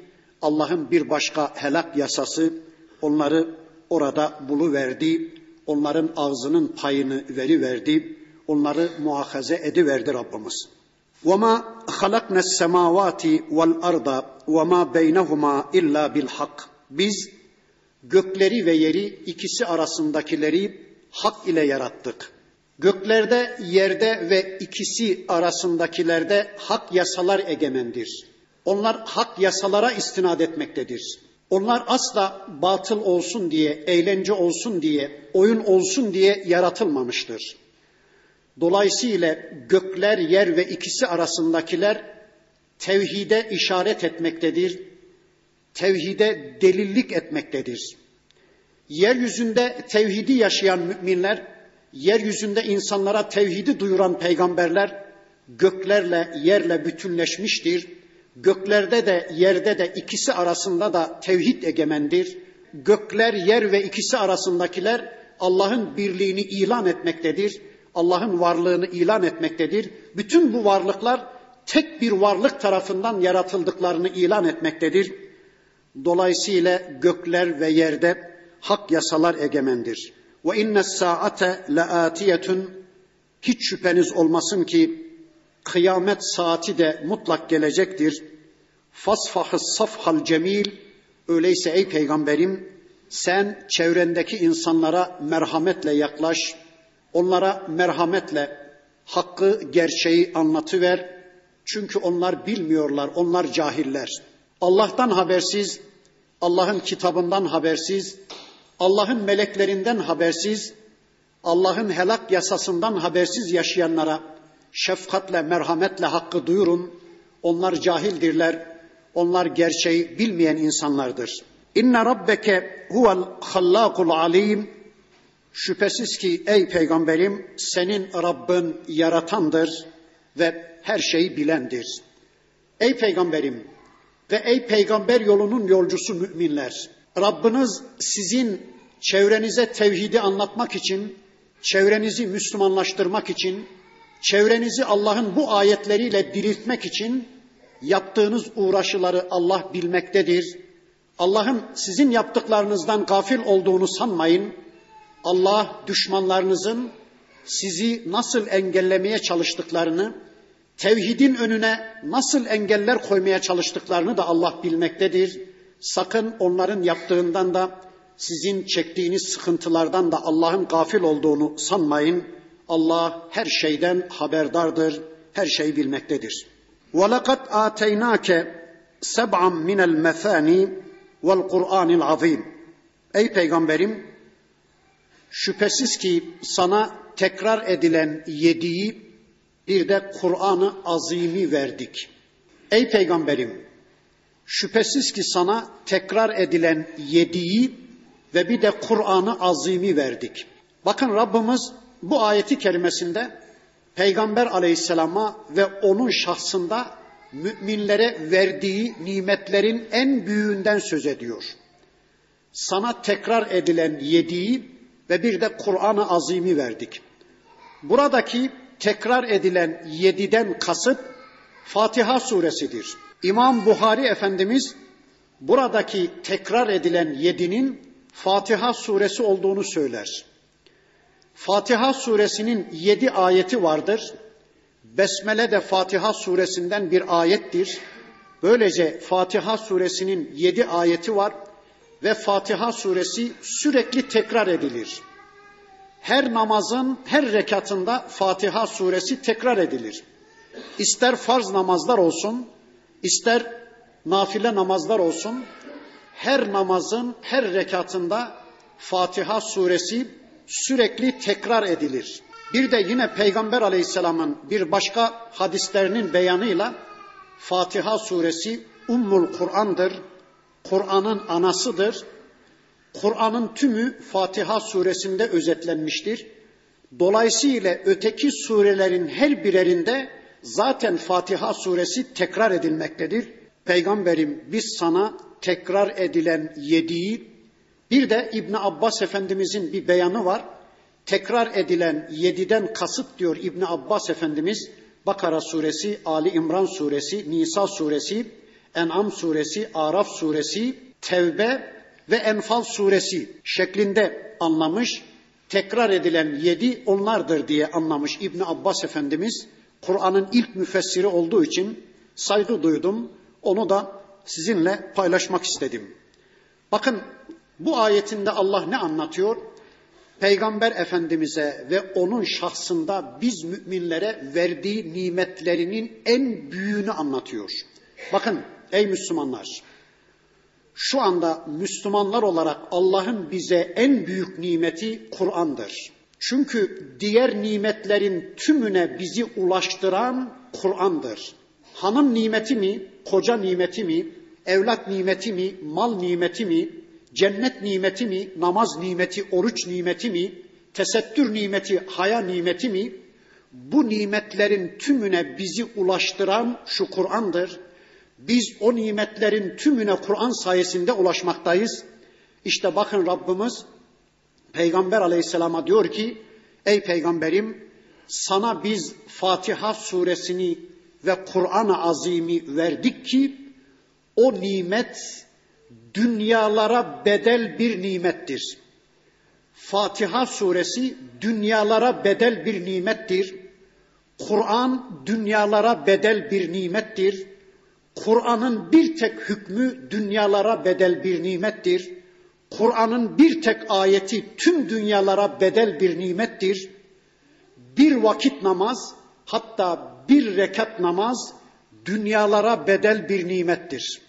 Allah'ın bir başka helak yasası onları orada buluverdi. Onların ağzının payını veriverdi. Onları muahaze ediverdi Rabbimiz. وَمَا خَلَقْنَا السَّمَاوَاتِ وَالْأَرْضَ وَمَا بَيْنَهُمَا إِلَّا بِالْحَقِّ Biz gökleri ve yeri ikisi arasındakileri hak ile yarattık. Göklerde, yerde ve ikisi arasındakilerde hak yasalar egemendir. Onlar hak yasalara istinad etmektedir. Onlar asla batıl olsun diye, eğlence olsun diye, oyun olsun diye yaratılmamıştır. Dolayısıyla gökler, yer ve ikisi arasındakiler tevhide işaret etmektedir, tevhide delillik etmektedir. Yeryüzünde tevhidi yaşayan müminler, yeryüzünde insanlara tevhidi duyuran peygamberler göklerle, yerle bütünleşmiştir. Göklerde de yerde de ikisi arasında da tevhid egemendir. Gökler, yer ve ikisi arasındakiler Allah'ın birliğini ilan etmektedir. Allah'ın varlığını ilan etmektedir. Bütün bu varlıklar tek bir varlık tarafından yaratıldıklarını ilan etmektedir. Dolayısıyla gökler ve yerde hak yasalar egemendir. Ve inne saate laatiyetun hiç şüpheniz olmasın ki kıyamet saati de mutlak gelecektir. Fasfahı safhal cemil öyleyse ey peygamberim sen çevrendeki insanlara merhametle yaklaş. Onlara merhametle hakkı, gerçeği anlatıver. Çünkü onlar bilmiyorlar, onlar cahiller. Allah'tan habersiz, Allah'ın kitabından habersiz, Allah'ın meleklerinden habersiz, Allah'ın helak yasasından habersiz yaşayanlara şefkatle, merhametle hakkı duyurun. Onlar cahildirler. Onlar gerçeği bilmeyen insanlardır. İnne rabbeke huvel hallakul alim. Şüphesiz ki ey peygamberim senin Rabbin yaratandır ve her şeyi bilendir. Ey peygamberim ve ey peygamber yolunun yolcusu müminler. Rabbiniz sizin çevrenize tevhidi anlatmak için, çevrenizi Müslümanlaştırmak için, çevrenizi Allah'ın bu ayetleriyle diriltmek için yaptığınız uğraşıları Allah bilmektedir. Allah'ın sizin yaptıklarınızdan gafil olduğunu sanmayın. Allah düşmanlarınızın sizi nasıl engellemeye çalıştıklarını, tevhidin önüne nasıl engeller koymaya çalıştıklarını da Allah bilmektedir. Sakın onların yaptığından da sizin çektiğiniz sıkıntılardan da Allah'ın gafil olduğunu sanmayın. Allah her şeyden haberdardır, her şeyi bilmektedir. وَلَقَدْ آتَيْنَاكَ سَبْعًا مِنَ الْمَثَانِ وَالْقُرْآنِ الْعَظِيمِ Ey Peygamberim, şüphesiz ki sana tekrar edilen yediği bir de Kur'an-ı Azim'i verdik. Ey Peygamberim, şüphesiz ki sana tekrar edilen yediği ve bir de Kur'an-ı Azim'i verdik. Bakın Rabbimiz bu ayeti kerimesinde Peygamber aleyhisselama ve onun şahsında müminlere verdiği nimetlerin en büyüğünden söz ediyor. Sana tekrar edilen yediği ve bir de Kur'an-ı Azim'i verdik. Buradaki tekrar edilen yediden kasıt Fatiha suresidir. İmam Buhari Efendimiz buradaki tekrar edilen yedinin Fatiha suresi olduğunu söyler. Fatiha suresinin yedi ayeti vardır. Besmele de Fatiha suresinden bir ayettir. Böylece Fatiha suresinin yedi ayeti var ve Fatiha suresi sürekli tekrar edilir. Her namazın her rekatında Fatiha suresi tekrar edilir. İster farz namazlar olsun, ister nafile namazlar olsun, her namazın her rekatında Fatiha suresi sürekli tekrar edilir. Bir de yine Peygamber Aleyhisselam'ın bir başka hadislerinin beyanıyla Fatiha suresi Ummul Kur'an'dır. Kur'an'ın anasıdır. Kur'an'ın tümü Fatiha suresinde özetlenmiştir. Dolayısıyla öteki surelerin her birerinde zaten Fatiha suresi tekrar edilmektedir. Peygamberim biz sana tekrar edilen yediği bir de İbn Abbas Efendimizin bir beyanı var. Tekrar edilen yediden kasıt diyor İbn Abbas Efendimiz Bakara suresi, Ali İmran suresi, Nisa suresi, En'am suresi, Araf suresi, Tevbe ve Enfal suresi şeklinde anlamış. Tekrar edilen yedi onlardır diye anlamış İbn Abbas Efendimiz. Kur'an'ın ilk müfessiri olduğu için saygı duydum. Onu da sizinle paylaşmak istedim. Bakın bu ayetinde Allah ne anlatıyor? Peygamber Efendimiz'e ve onun şahsında biz müminlere verdiği nimetlerinin en büyüğünü anlatıyor. Bakın ey Müslümanlar, şu anda Müslümanlar olarak Allah'ın bize en büyük nimeti Kur'an'dır. Çünkü diğer nimetlerin tümüne bizi ulaştıran Kur'an'dır. Hanım nimeti mi, koca nimeti mi, evlat nimeti mi, mal nimeti mi, cennet nimeti mi, namaz nimeti, oruç nimeti mi, tesettür nimeti, haya nimeti mi? Bu nimetlerin tümüne bizi ulaştıran şu Kur'an'dır. Biz o nimetlerin tümüne Kur'an sayesinde ulaşmaktayız. İşte bakın Rabbimiz Peygamber aleyhisselama diyor ki, ey peygamberim sana biz Fatiha suresini ve Kur'an-ı Azim'i verdik ki o nimet dünyalara bedel bir nimettir. Fatiha suresi dünyalara bedel bir nimettir. Kur'an dünyalara bedel bir nimettir. Kur'an'ın bir tek hükmü dünyalara bedel bir nimettir. Kur'an'ın bir tek ayeti tüm dünyalara bedel bir nimettir. Bir vakit namaz hatta bir rekat namaz dünyalara bedel bir nimettir.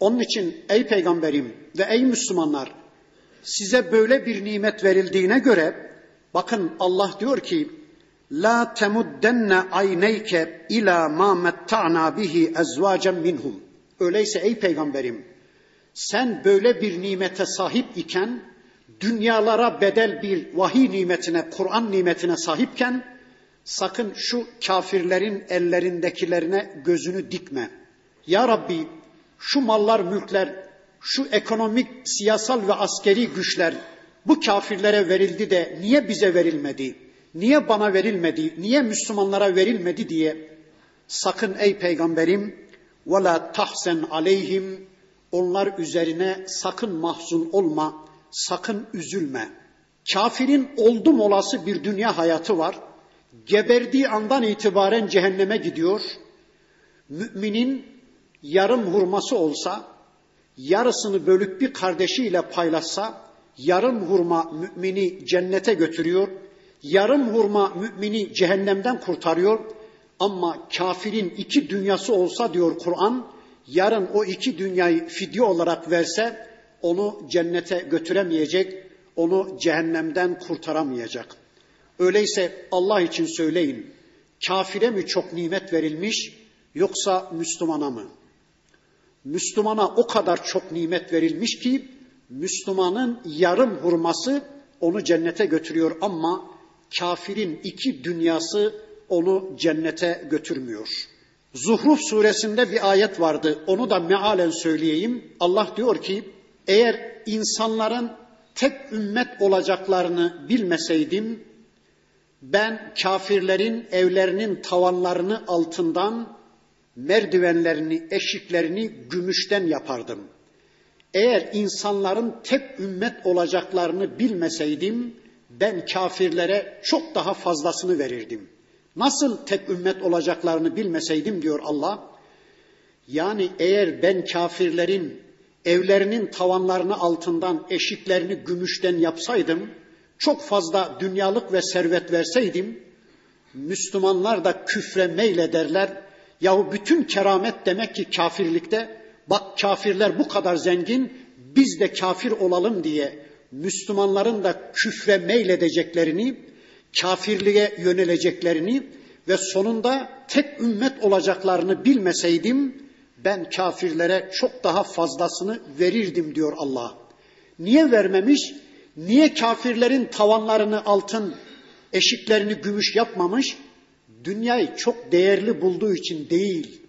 Onun için ey peygamberim ve ey Müslümanlar size böyle bir nimet verildiğine göre bakın Allah diyor ki La temuddenne ayneyke ila ma metta'na bihi ezvacen minhum. Öyleyse ey peygamberim sen böyle bir nimete sahip iken dünyalara bedel bir vahiy nimetine, Kur'an nimetine sahipken sakın şu kafirlerin ellerindekilerine gözünü dikme. Ya Rabbi şu mallar, mülkler, şu ekonomik, siyasal ve askeri güçler bu kafirlere verildi de niye bize verilmedi? Niye bana verilmedi? Niye Müslümanlara verilmedi diye sakın ey peygamberim ve la tahsen aleyhim onlar üzerine sakın mahzun olma, sakın üzülme. Kafirin oldum olası bir dünya hayatı var. Geberdiği andan itibaren cehenneme gidiyor. Müminin yarım hurması olsa, yarısını bölüp bir kardeşiyle paylaşsa, yarım hurma mümini cennete götürüyor, yarım hurma mümini cehennemden kurtarıyor. Ama kafirin iki dünyası olsa diyor Kur'an, yarın o iki dünyayı fidye olarak verse onu cennete götüremeyecek, onu cehennemden kurtaramayacak. Öyleyse Allah için söyleyin, kafire mi çok nimet verilmiş yoksa Müslümana mı? Müslümana o kadar çok nimet verilmiş ki Müslümanın yarım hurması onu cennete götürüyor ama kafirin iki dünyası onu cennete götürmüyor. Zuhruf suresinde bir ayet vardı. Onu da mealen söyleyeyim. Allah diyor ki eğer insanların tek ümmet olacaklarını bilmeseydim ben kafirlerin evlerinin tavanlarını altından merdivenlerini, eşiklerini gümüşten yapardım. Eğer insanların tek ümmet olacaklarını bilmeseydim ben kafirlere çok daha fazlasını verirdim. Nasıl tek ümmet olacaklarını bilmeseydim diyor Allah. Yani eğer ben kafirlerin evlerinin tavanlarını altından, eşiklerini gümüşten yapsaydım, çok fazla dünyalık ve servet verseydim, Müslümanlar da küfre meylederler. Yahu bütün keramet demek ki kafirlikte. Bak kafirler bu kadar zengin, biz de kafir olalım diye Müslümanların da küfre meyledeceklerini, kafirliğe yöneleceklerini ve sonunda tek ümmet olacaklarını bilmeseydim ben kafirlere çok daha fazlasını verirdim diyor Allah. Niye vermemiş? Niye kafirlerin tavanlarını altın, eşiklerini gümüş yapmamış? Dünyayı çok değerli bulduğu için değil.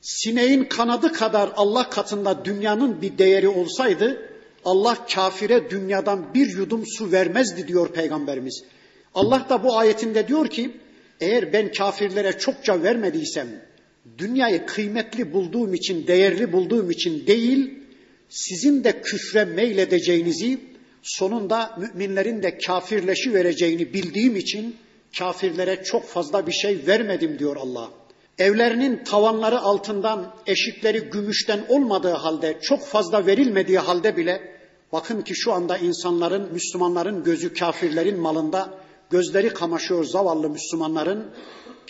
Sineğin kanadı kadar Allah katında dünyanın bir değeri olsaydı Allah kafire dünyadan bir yudum su vermezdi diyor peygamberimiz. Allah da bu ayetinde diyor ki eğer ben kafirlere çokça vermediysem dünyayı kıymetli bulduğum için, değerli bulduğum için değil, sizin de küfre meyledeceğinizi, sonunda müminlerin de kafirleşi vereceğini bildiğim için kafirlere çok fazla bir şey vermedim diyor Allah. Evlerinin tavanları altından, eşikleri gümüşten olmadığı halde, çok fazla verilmediği halde bile bakın ki şu anda insanların, Müslümanların gözü kafirlerin malında, gözleri kamaşıyor zavallı Müslümanların.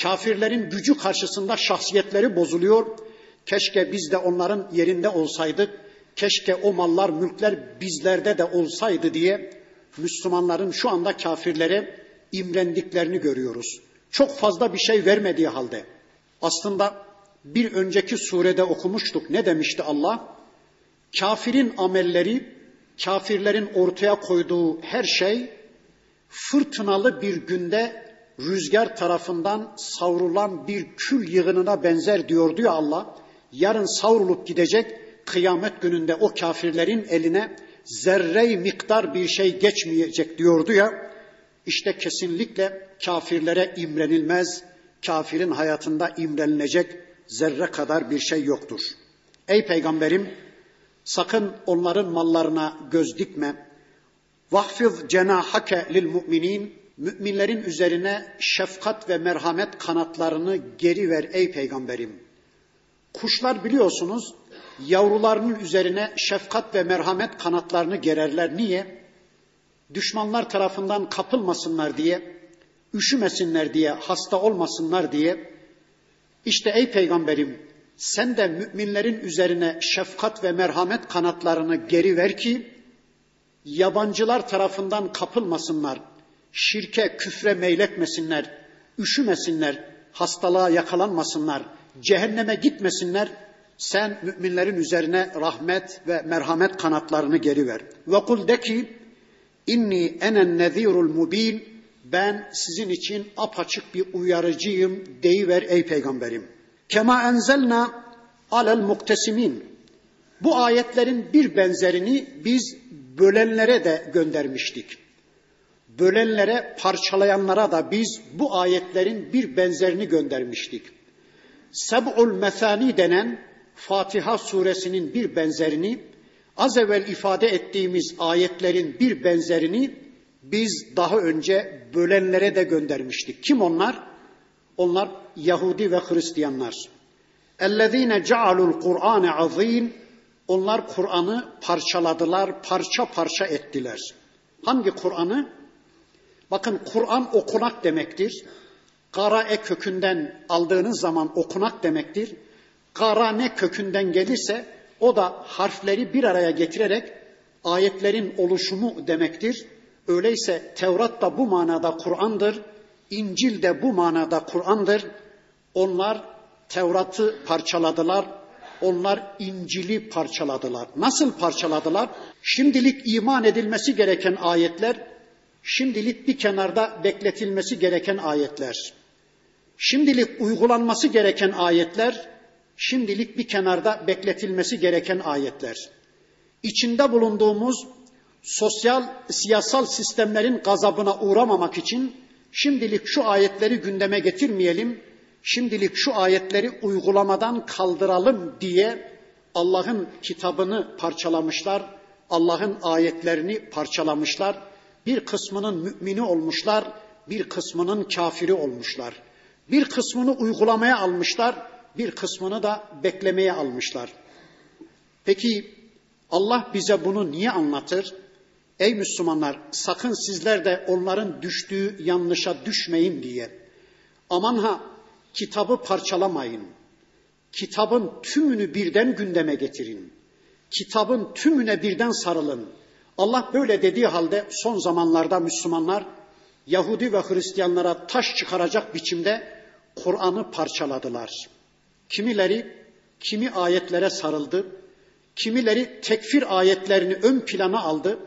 Kafirlerin gücü karşısında şahsiyetleri bozuluyor. Keşke biz de onların yerinde olsaydık. Keşke o mallar, mülkler bizlerde de olsaydı diye Müslümanların şu anda kafirlere imrendiklerini görüyoruz. Çok fazla bir şey vermediği halde. Aslında bir önceki surede okumuştuk. Ne demişti Allah? Kafirin amelleri, kafirlerin ortaya koyduğu her şey fırtınalı bir günde rüzgar tarafından savrulan bir kül yığınına benzer diyordu ya Allah. Yarın savrulup gidecek kıyamet gününde o kafirlerin eline zerre miktar bir şey geçmeyecek diyordu ya. İşte kesinlikle kafirlere imrenilmez, kafirin hayatında imrenilecek zerre kadar bir şey yoktur. Ey peygamberim Sakın onların mallarına göz dikme. Vahfiz cenahake lil müminin. Müminlerin üzerine şefkat ve merhamet kanatlarını geri ver ey peygamberim. Kuşlar biliyorsunuz yavrularının üzerine şefkat ve merhamet kanatlarını gererler. Niye? Düşmanlar tarafından kapılmasınlar diye, üşümesinler diye, hasta olmasınlar diye. İşte ey peygamberim sen de müminlerin üzerine şefkat ve merhamet kanatlarını geri ver ki yabancılar tarafından kapılmasınlar, şirke, küfre meyletmesinler, üşümesinler, hastalığa yakalanmasınlar, cehenneme gitmesinler. Sen müminlerin üzerine rahmet ve merhamet kanatlarını geri ver. Ve kul de ki inni enen nezirul mubin ben sizin için apaçık bir uyarıcıyım deyiver ey peygamberim. Kema enzelna alel muktesimin. Bu ayetlerin bir benzerini biz bölenlere de göndermiştik. Bölenlere, parçalayanlara da biz bu ayetlerin bir benzerini göndermiştik. Seb'ul Mesani denen Fatiha suresinin bir benzerini, az evvel ifade ettiğimiz ayetlerin bir benzerini biz daha önce bölenlere de göndermiştik. Kim onlar? Onlar Yahudi ve Hristiyanlar. اَلَّذ۪ينَ جَعَلُوا الْقُرْآنَ عَظ۪ينَ Onlar Kur'an'ı parçaladılar, parça parça ettiler. Hangi Kur'an'ı? Bakın Kur'an okunak demektir. Karae kökünden aldığınız zaman okunak demektir. Karane kökünden gelirse o da harfleri bir araya getirerek ayetlerin oluşumu demektir. Öyleyse Tevrat da bu manada Kur'an'dır. İncil de bu manada Kur'an'dır. Onlar Tevrat'ı parçaladılar. Onlar İncil'i parçaladılar. Nasıl parçaladılar? Şimdilik iman edilmesi gereken ayetler, şimdilik bir kenarda bekletilmesi gereken ayetler. Şimdilik uygulanması gereken ayetler, şimdilik bir kenarda bekletilmesi gereken ayetler. İçinde bulunduğumuz sosyal, siyasal sistemlerin gazabına uğramamak için şimdilik şu ayetleri gündeme getirmeyelim, şimdilik şu ayetleri uygulamadan kaldıralım diye Allah'ın kitabını parçalamışlar, Allah'ın ayetlerini parçalamışlar. Bir kısmının mümini olmuşlar, bir kısmının kafiri olmuşlar. Bir kısmını uygulamaya almışlar, bir kısmını da beklemeye almışlar. Peki Allah bize bunu niye anlatır? Ey Müslümanlar sakın sizler de onların düştüğü yanlışa düşmeyin diye. Aman ha kitabı parçalamayın. Kitabın tümünü birden gündeme getirin. Kitabın tümüne birden sarılın. Allah böyle dediği halde son zamanlarda Müslümanlar Yahudi ve Hristiyanlara taş çıkaracak biçimde Kur'an'ı parçaladılar. Kimileri kimi ayetlere sarıldı, kimileri tekfir ayetlerini ön plana aldı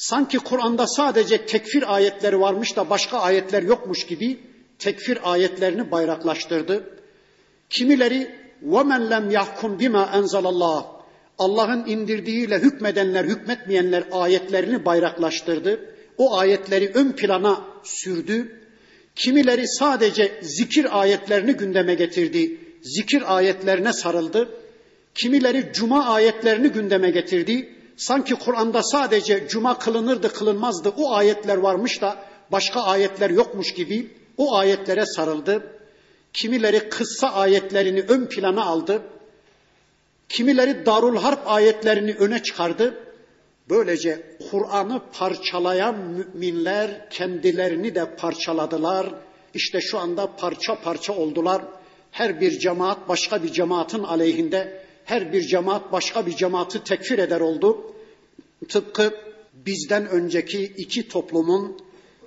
Sanki Kur'an'da sadece tekfir ayetleri varmış da başka ayetler yokmuş gibi tekfir ayetlerini bayraklaştırdı. Kimileri وَمَنْ لَمْ يَحْكُمْ بِمَا اَنْزَلَ اللّٰهِ Allah'ın indirdiğiyle hükmedenler, hükmetmeyenler ayetlerini bayraklaştırdı. O ayetleri ön plana sürdü. Kimileri sadece zikir ayetlerini gündeme getirdi. Zikir ayetlerine sarıldı. Kimileri cuma ayetlerini gündeme getirdi. Sanki Kur'an'da sadece cuma kılınırdı kılınmazdı o ayetler varmış da başka ayetler yokmuş gibi o ayetlere sarıldı. Kimileri kıssa ayetlerini ön plana aldı. Kimileri Darul Harp ayetlerini öne çıkardı. Böylece Kur'an'ı parçalayan müminler kendilerini de parçaladılar. İşte şu anda parça parça oldular. Her bir cemaat başka bir cemaatin aleyhinde, her bir cemaat başka bir cemaati tekfir eder oldu. Tıpkı bizden önceki iki toplumun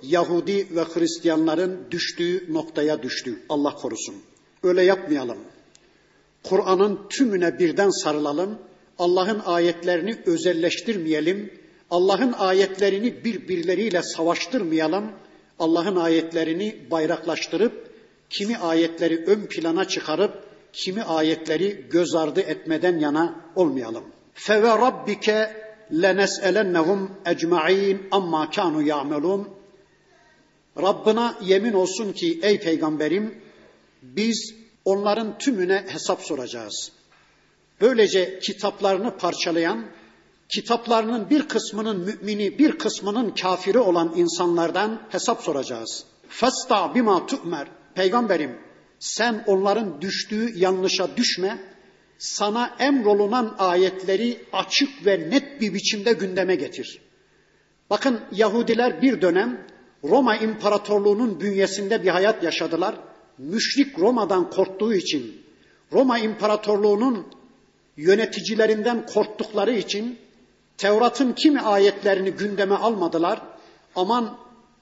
Yahudi ve Hristiyanların düştüğü noktaya düştü. Allah korusun. Öyle yapmayalım. Kur'an'ın tümüne birden sarılalım. Allah'ın ayetlerini özelleştirmeyelim. Allah'ın ayetlerini birbirleriyle savaştırmayalım. Allah'ın ayetlerini bayraklaştırıp kimi ayetleri ön plana çıkarıp kimi ayetleri göz ardı etmeden yana olmayalım. Fe ve rabbike lenes'elennehum ecmaîn amma kanu ya'melun. Rabbına yemin olsun ki ey peygamberim biz onların tümüne hesap soracağız. Böylece kitaplarını parçalayan, kitaplarının bir kısmının mümini, bir kısmının kafiri olan insanlardan hesap soracağız. Fasta bima tu'mer. Peygamberim sen onların düştüğü yanlışa düşme. Sana emrolunan ayetleri açık ve net bir biçimde gündeme getir. Bakın Yahudiler bir dönem Roma İmparatorluğu'nun bünyesinde bir hayat yaşadılar. Müşrik Roma'dan korktuğu için, Roma İmparatorluğu'nun yöneticilerinden korktukları için Tevrat'ın kimi ayetlerini gündeme almadılar. Aman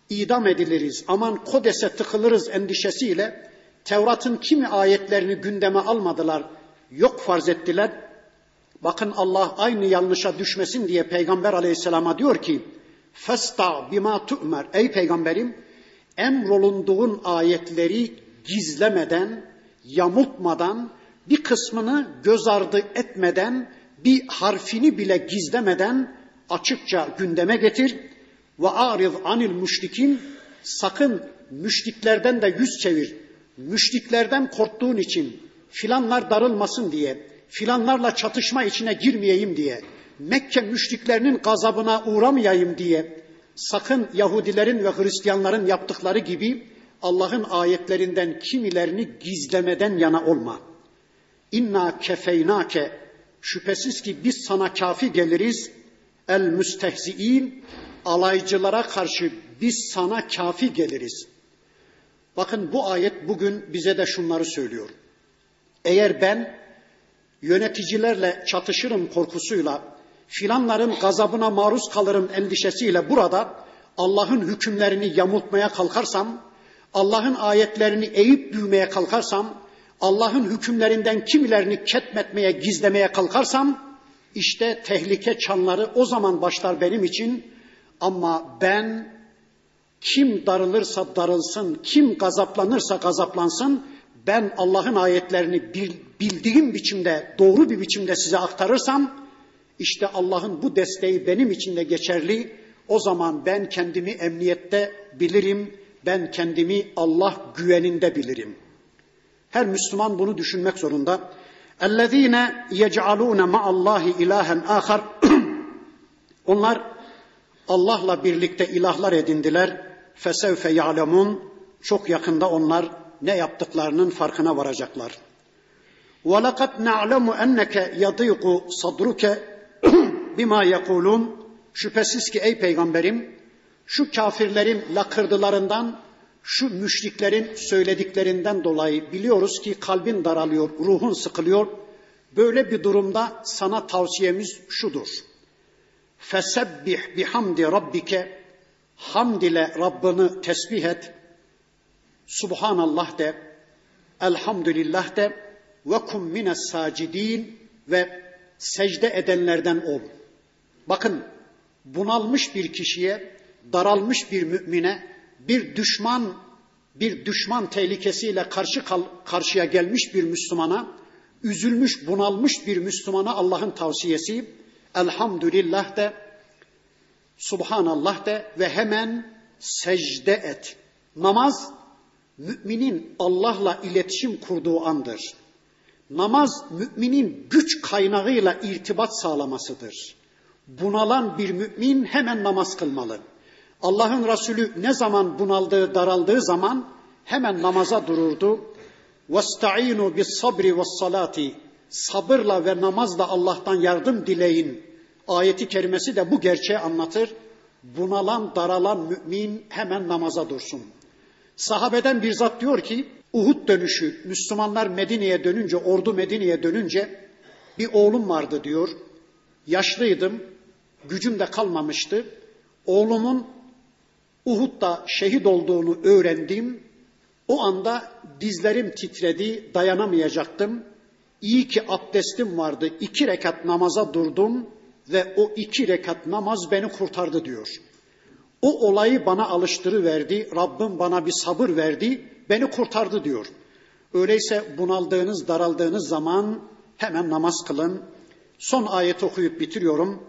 idam ediliriz, aman kodese tıkılırız endişesiyle Tevrat'ın kimi ayetlerini gündeme almadılar, yok farz ettiler. Bakın Allah aynı yanlışa düşmesin diye Peygamber aleyhisselama diyor ki, Festa bima tu'mer. Ey peygamberim emrolunduğun ayetleri gizlemeden, yamultmadan, bir kısmını göz ardı etmeden, bir harfini bile gizlemeden açıkça gündeme getir. Ve ariz anil müşrikin sakın müşriklerden de yüz çevir. Müşriklerden korktuğun için filanlar darılmasın diye, filanlarla çatışma içine girmeyeyim diye, Mekke müşriklerinin gazabına uğramayayım diye sakın Yahudilerin ve Hristiyanların yaptıkları gibi Allah'ın ayetlerinden kimilerini gizlemeden yana olma. İnna kefeynake şüphesiz ki biz sana kafi geliriz. El müstehziin alaycılara karşı biz sana kafi geliriz. Bakın bu ayet bugün bize de şunları söylüyor. Eğer ben yöneticilerle çatışırım korkusuyla filanların gazabına maruz kalırım endişesiyle burada Allah'ın hükümlerini yamultmaya kalkarsam, Allah'ın ayetlerini eğip büyümeye kalkarsam, Allah'ın hükümlerinden kimilerini ketmetmeye, gizlemeye kalkarsam, işte tehlike çanları o zaman başlar benim için. Ama ben kim darılırsa darılsın, kim gazaplanırsa gazaplansın, ben Allah'ın ayetlerini bildiğim biçimde, doğru bir biçimde size aktarırsam, işte Allah'ın bu desteği benim için de geçerli. O zaman ben kendimi emniyette bilirim. Ben kendimi Allah güveninde bilirim. Her Müslüman bunu düşünmek zorunda. اَلَّذ۪ينَ يَجْعَلُونَ مَعَ اللّٰهِ اِلَٰهًا آخر *clears throat* Onlar Allah'la birlikte ilahlar edindiler. فَسَوْفَ يَعْلَمُونَ Çok yakında onlar ne yaptıklarının farkına varacaklar. وَلَقَدْ نَعْلَمُ أَنَّكَ يَضِيقُ صَدْرُكَ *clears throat* bima yekulun şüphesiz ki ey peygamberim şu kafirlerin lakırdılarından şu müşriklerin söylediklerinden dolayı biliyoruz ki kalbin daralıyor, ruhun sıkılıyor. Böyle bir durumda sana tavsiyemiz şudur. Fesebbih bihamdi rabbike hamd ile Rabbini tesbih et. Subhanallah de, elhamdülillah de ve kum mines sacidin ve secde edenlerden ol. Bakın bunalmış bir kişiye, daralmış bir mümine, bir düşman bir düşman tehlikesiyle karşı karşıya gelmiş bir Müslümana, üzülmüş, bunalmış bir Müslümana Allah'ın tavsiyesi elhamdülillah de, subhanallah de ve hemen secde et. Namaz müminin Allah'la iletişim kurduğu andır. Namaz müminin güç kaynağıyla irtibat sağlamasıdır. Bunalan bir mümin hemen namaz kılmalı. Allah'ın Resulü ne zaman bunaldığı, daraldığı zaman hemen namaza dururdu. وَاسْتَعِينُوا بِالصَّبْرِ وَالصَّلَاتِ Sabırla ve namazla Allah'tan yardım dileyin. Ayeti kerimesi de bu gerçeği anlatır. Bunalan, daralan mümin hemen namaza dursun. Sahabeden bir zat diyor ki, Uhud dönüşü, Müslümanlar Medine'ye dönünce, ordu Medine'ye dönünce bir oğlum vardı diyor. Yaşlıydım, gücüm de kalmamıştı. Oğlumun Uhud'da şehit olduğunu öğrendim. O anda dizlerim titredi, dayanamayacaktım. İyi ki abdestim vardı. İki rekat namaza durdum ve o iki rekat namaz beni kurtardı diyor. O olayı bana alıştırıverdi. Rabbim bana bir sabır verdi beni kurtardı diyor. Öyleyse bunaldığınız, daraldığınız zaman hemen namaz kılın. Son ayet okuyup bitiriyorum.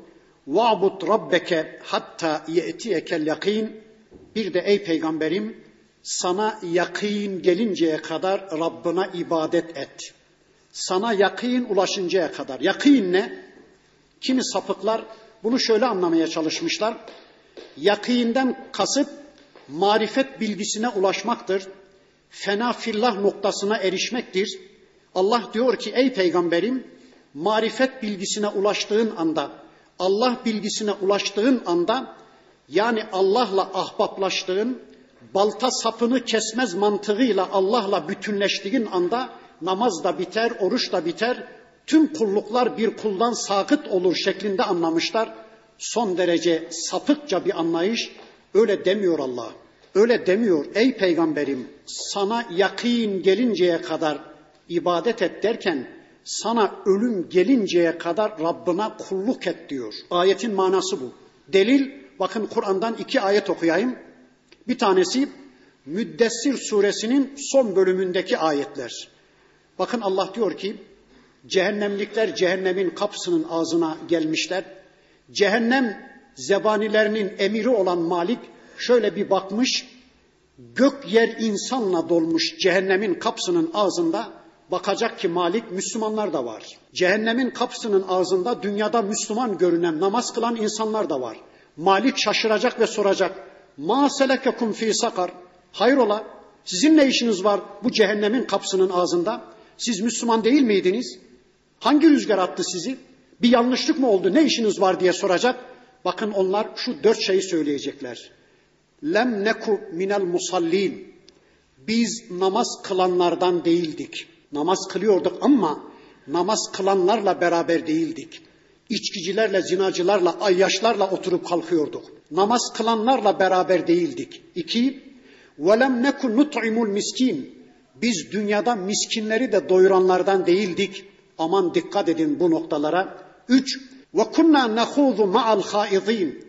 Va'bud rabbeke hatta ye'tiyekel yakin. Bir de ey peygamberim sana yakin gelinceye kadar Rabbına ibadet et. Sana yakın ulaşıncaya kadar. Yakın ne? Kimi sapıklar bunu şöyle anlamaya çalışmışlar. Yakînden kasıt marifet bilgisine ulaşmaktır. Fena fillah noktasına erişmektir. Allah diyor ki ey peygamberim marifet bilgisine ulaştığın anda, Allah bilgisine ulaştığın anda yani Allah'la ahbaplaştığın, balta sapını kesmez mantığıyla Allah'la bütünleştiğin anda namaz da biter, oruç da biter, tüm kulluklar bir kuldan sakıt olur şeklinde anlamışlar. Son derece sapıkça bir anlayış. Öyle demiyor Allah. Öyle demiyor. Ey peygamberim sana yakin gelinceye kadar ibadet et derken sana ölüm gelinceye kadar Rabbına kulluk et diyor. Ayetin manası bu. Delil bakın Kur'an'dan iki ayet okuyayım. Bir tanesi Müddessir suresinin son bölümündeki ayetler. Bakın Allah diyor ki cehennemlikler cehennemin kapısının ağzına gelmişler. Cehennem zebanilerinin emiri olan Malik şöyle bir bakmış. Gök yer insanla dolmuş cehennemin kapısının ağzında. Bakacak ki Malik Müslümanlar da var. Cehennemin kapısının ağzında dünyada Müslüman görünen namaz kılan insanlar da var. Malik şaşıracak ve soracak. Ma selekekum fi sakar. Hayrola sizin ne işiniz var bu cehennemin kapısının ağzında? Siz Müslüman değil miydiniz? Hangi rüzgar attı sizi? Bir yanlışlık mı oldu? Ne işiniz var diye soracak. Bakın onlar şu dört şeyi söyleyecekler. Lem neku minel musallin. Biz namaz kılanlardan değildik. Namaz kılıyorduk ama namaz kılanlarla beraber değildik. İçkicilerle, zinacılarla, ayyaşlarla oturup kalkıyorduk. Namaz kılanlarla beraber değildik. İki, velem neku nut'imul miskin. Biz dünyada miskinleri de doyuranlardan değildik. Aman dikkat edin bu noktalara. Üç, ve kunna nehuzu ma'al haidin.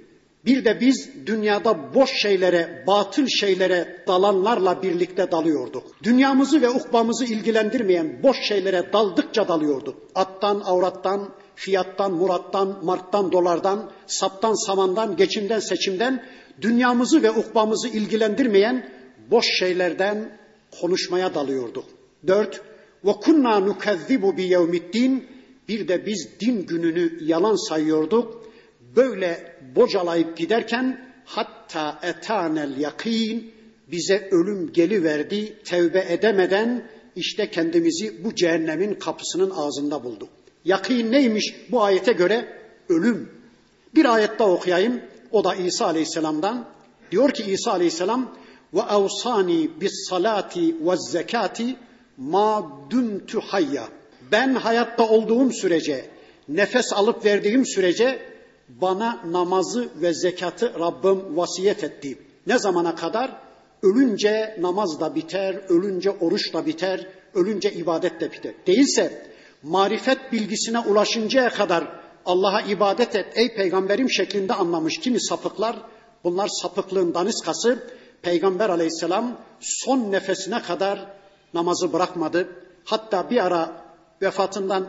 Bir de biz dünyada boş şeylere, batıl şeylere dalanlarla birlikte dalıyorduk. Dünyamızı ve ukbamızı ilgilendirmeyen boş şeylere daldıkça dalıyorduk. Attan, avrattan, fiyattan, murattan, marttan, dolardan, saptan, samandan, geçimden, seçimden dünyamızı ve ukbamızı ilgilendirmeyen boş şeylerden konuşmaya dalıyorduk. Dört, ve kunna nukezzibu bi. Bir de biz din gününü yalan sayıyorduk. Böyle bocalayıp giderken hatta etanel yakin bize ölüm geliverdi. Tevbe edemeden işte kendimizi bu cehennemin kapısının ağzında bulduk. Yakin neymiş bu ayete göre? Ölüm. Bir ayette okuyayım. O da İsa Aleyhisselam'dan. Diyor ki İsa Aleyhisselam ve avsani bis salati ve zekati ma dumtu hayya. Ben hayatta olduğum sürece, nefes alıp verdiğim sürece bana namazı ve zekatı Rabbim vasiyet etti. Ne zamana kadar? Ölünce namaz da biter, ölünce oruç da biter, ölünce ibadet de biter. Değilse marifet bilgisine ulaşıncaya kadar Allah'a ibadet et ey peygamberim şeklinde anlamış kimi sapıklar. Bunlar sapıklığın daniskası. Peygamber aleyhisselam son nefesine kadar namazı bırakmadı. Hatta bir ara vefatından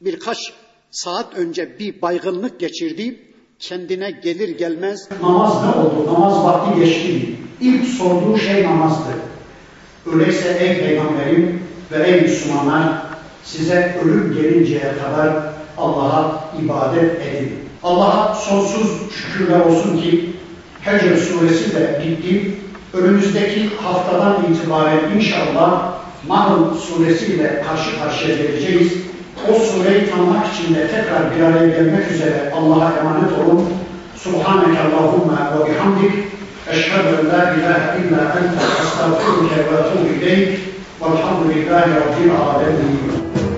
birkaç saat önce bir baygınlık geçirdi. Kendine gelir gelmez namaz ne oldu? Namaz vakti geçti. İlk sorduğu şey namazdı. Öyleyse ey peygamberim ve ey Müslümanlar size ölüm gelinceye kadar Allah'a ibadet edin. Allah'a sonsuz şükürler olsun ki Hecr suresi de bitti. Önümüzdeki haftadan itibaren inşallah Nahl suresiyle karşı karşıya geleceğiz. O sureyi tanımak için de tekrar bir araya gelmek üzere Allah'a emanet olun. Subhaneke Allahumma ve bihamdik. Eşhedü en la ilahe illa ente estağfurüke ve etûbü ileyk. Velhamdülillahi Rabbil alemin.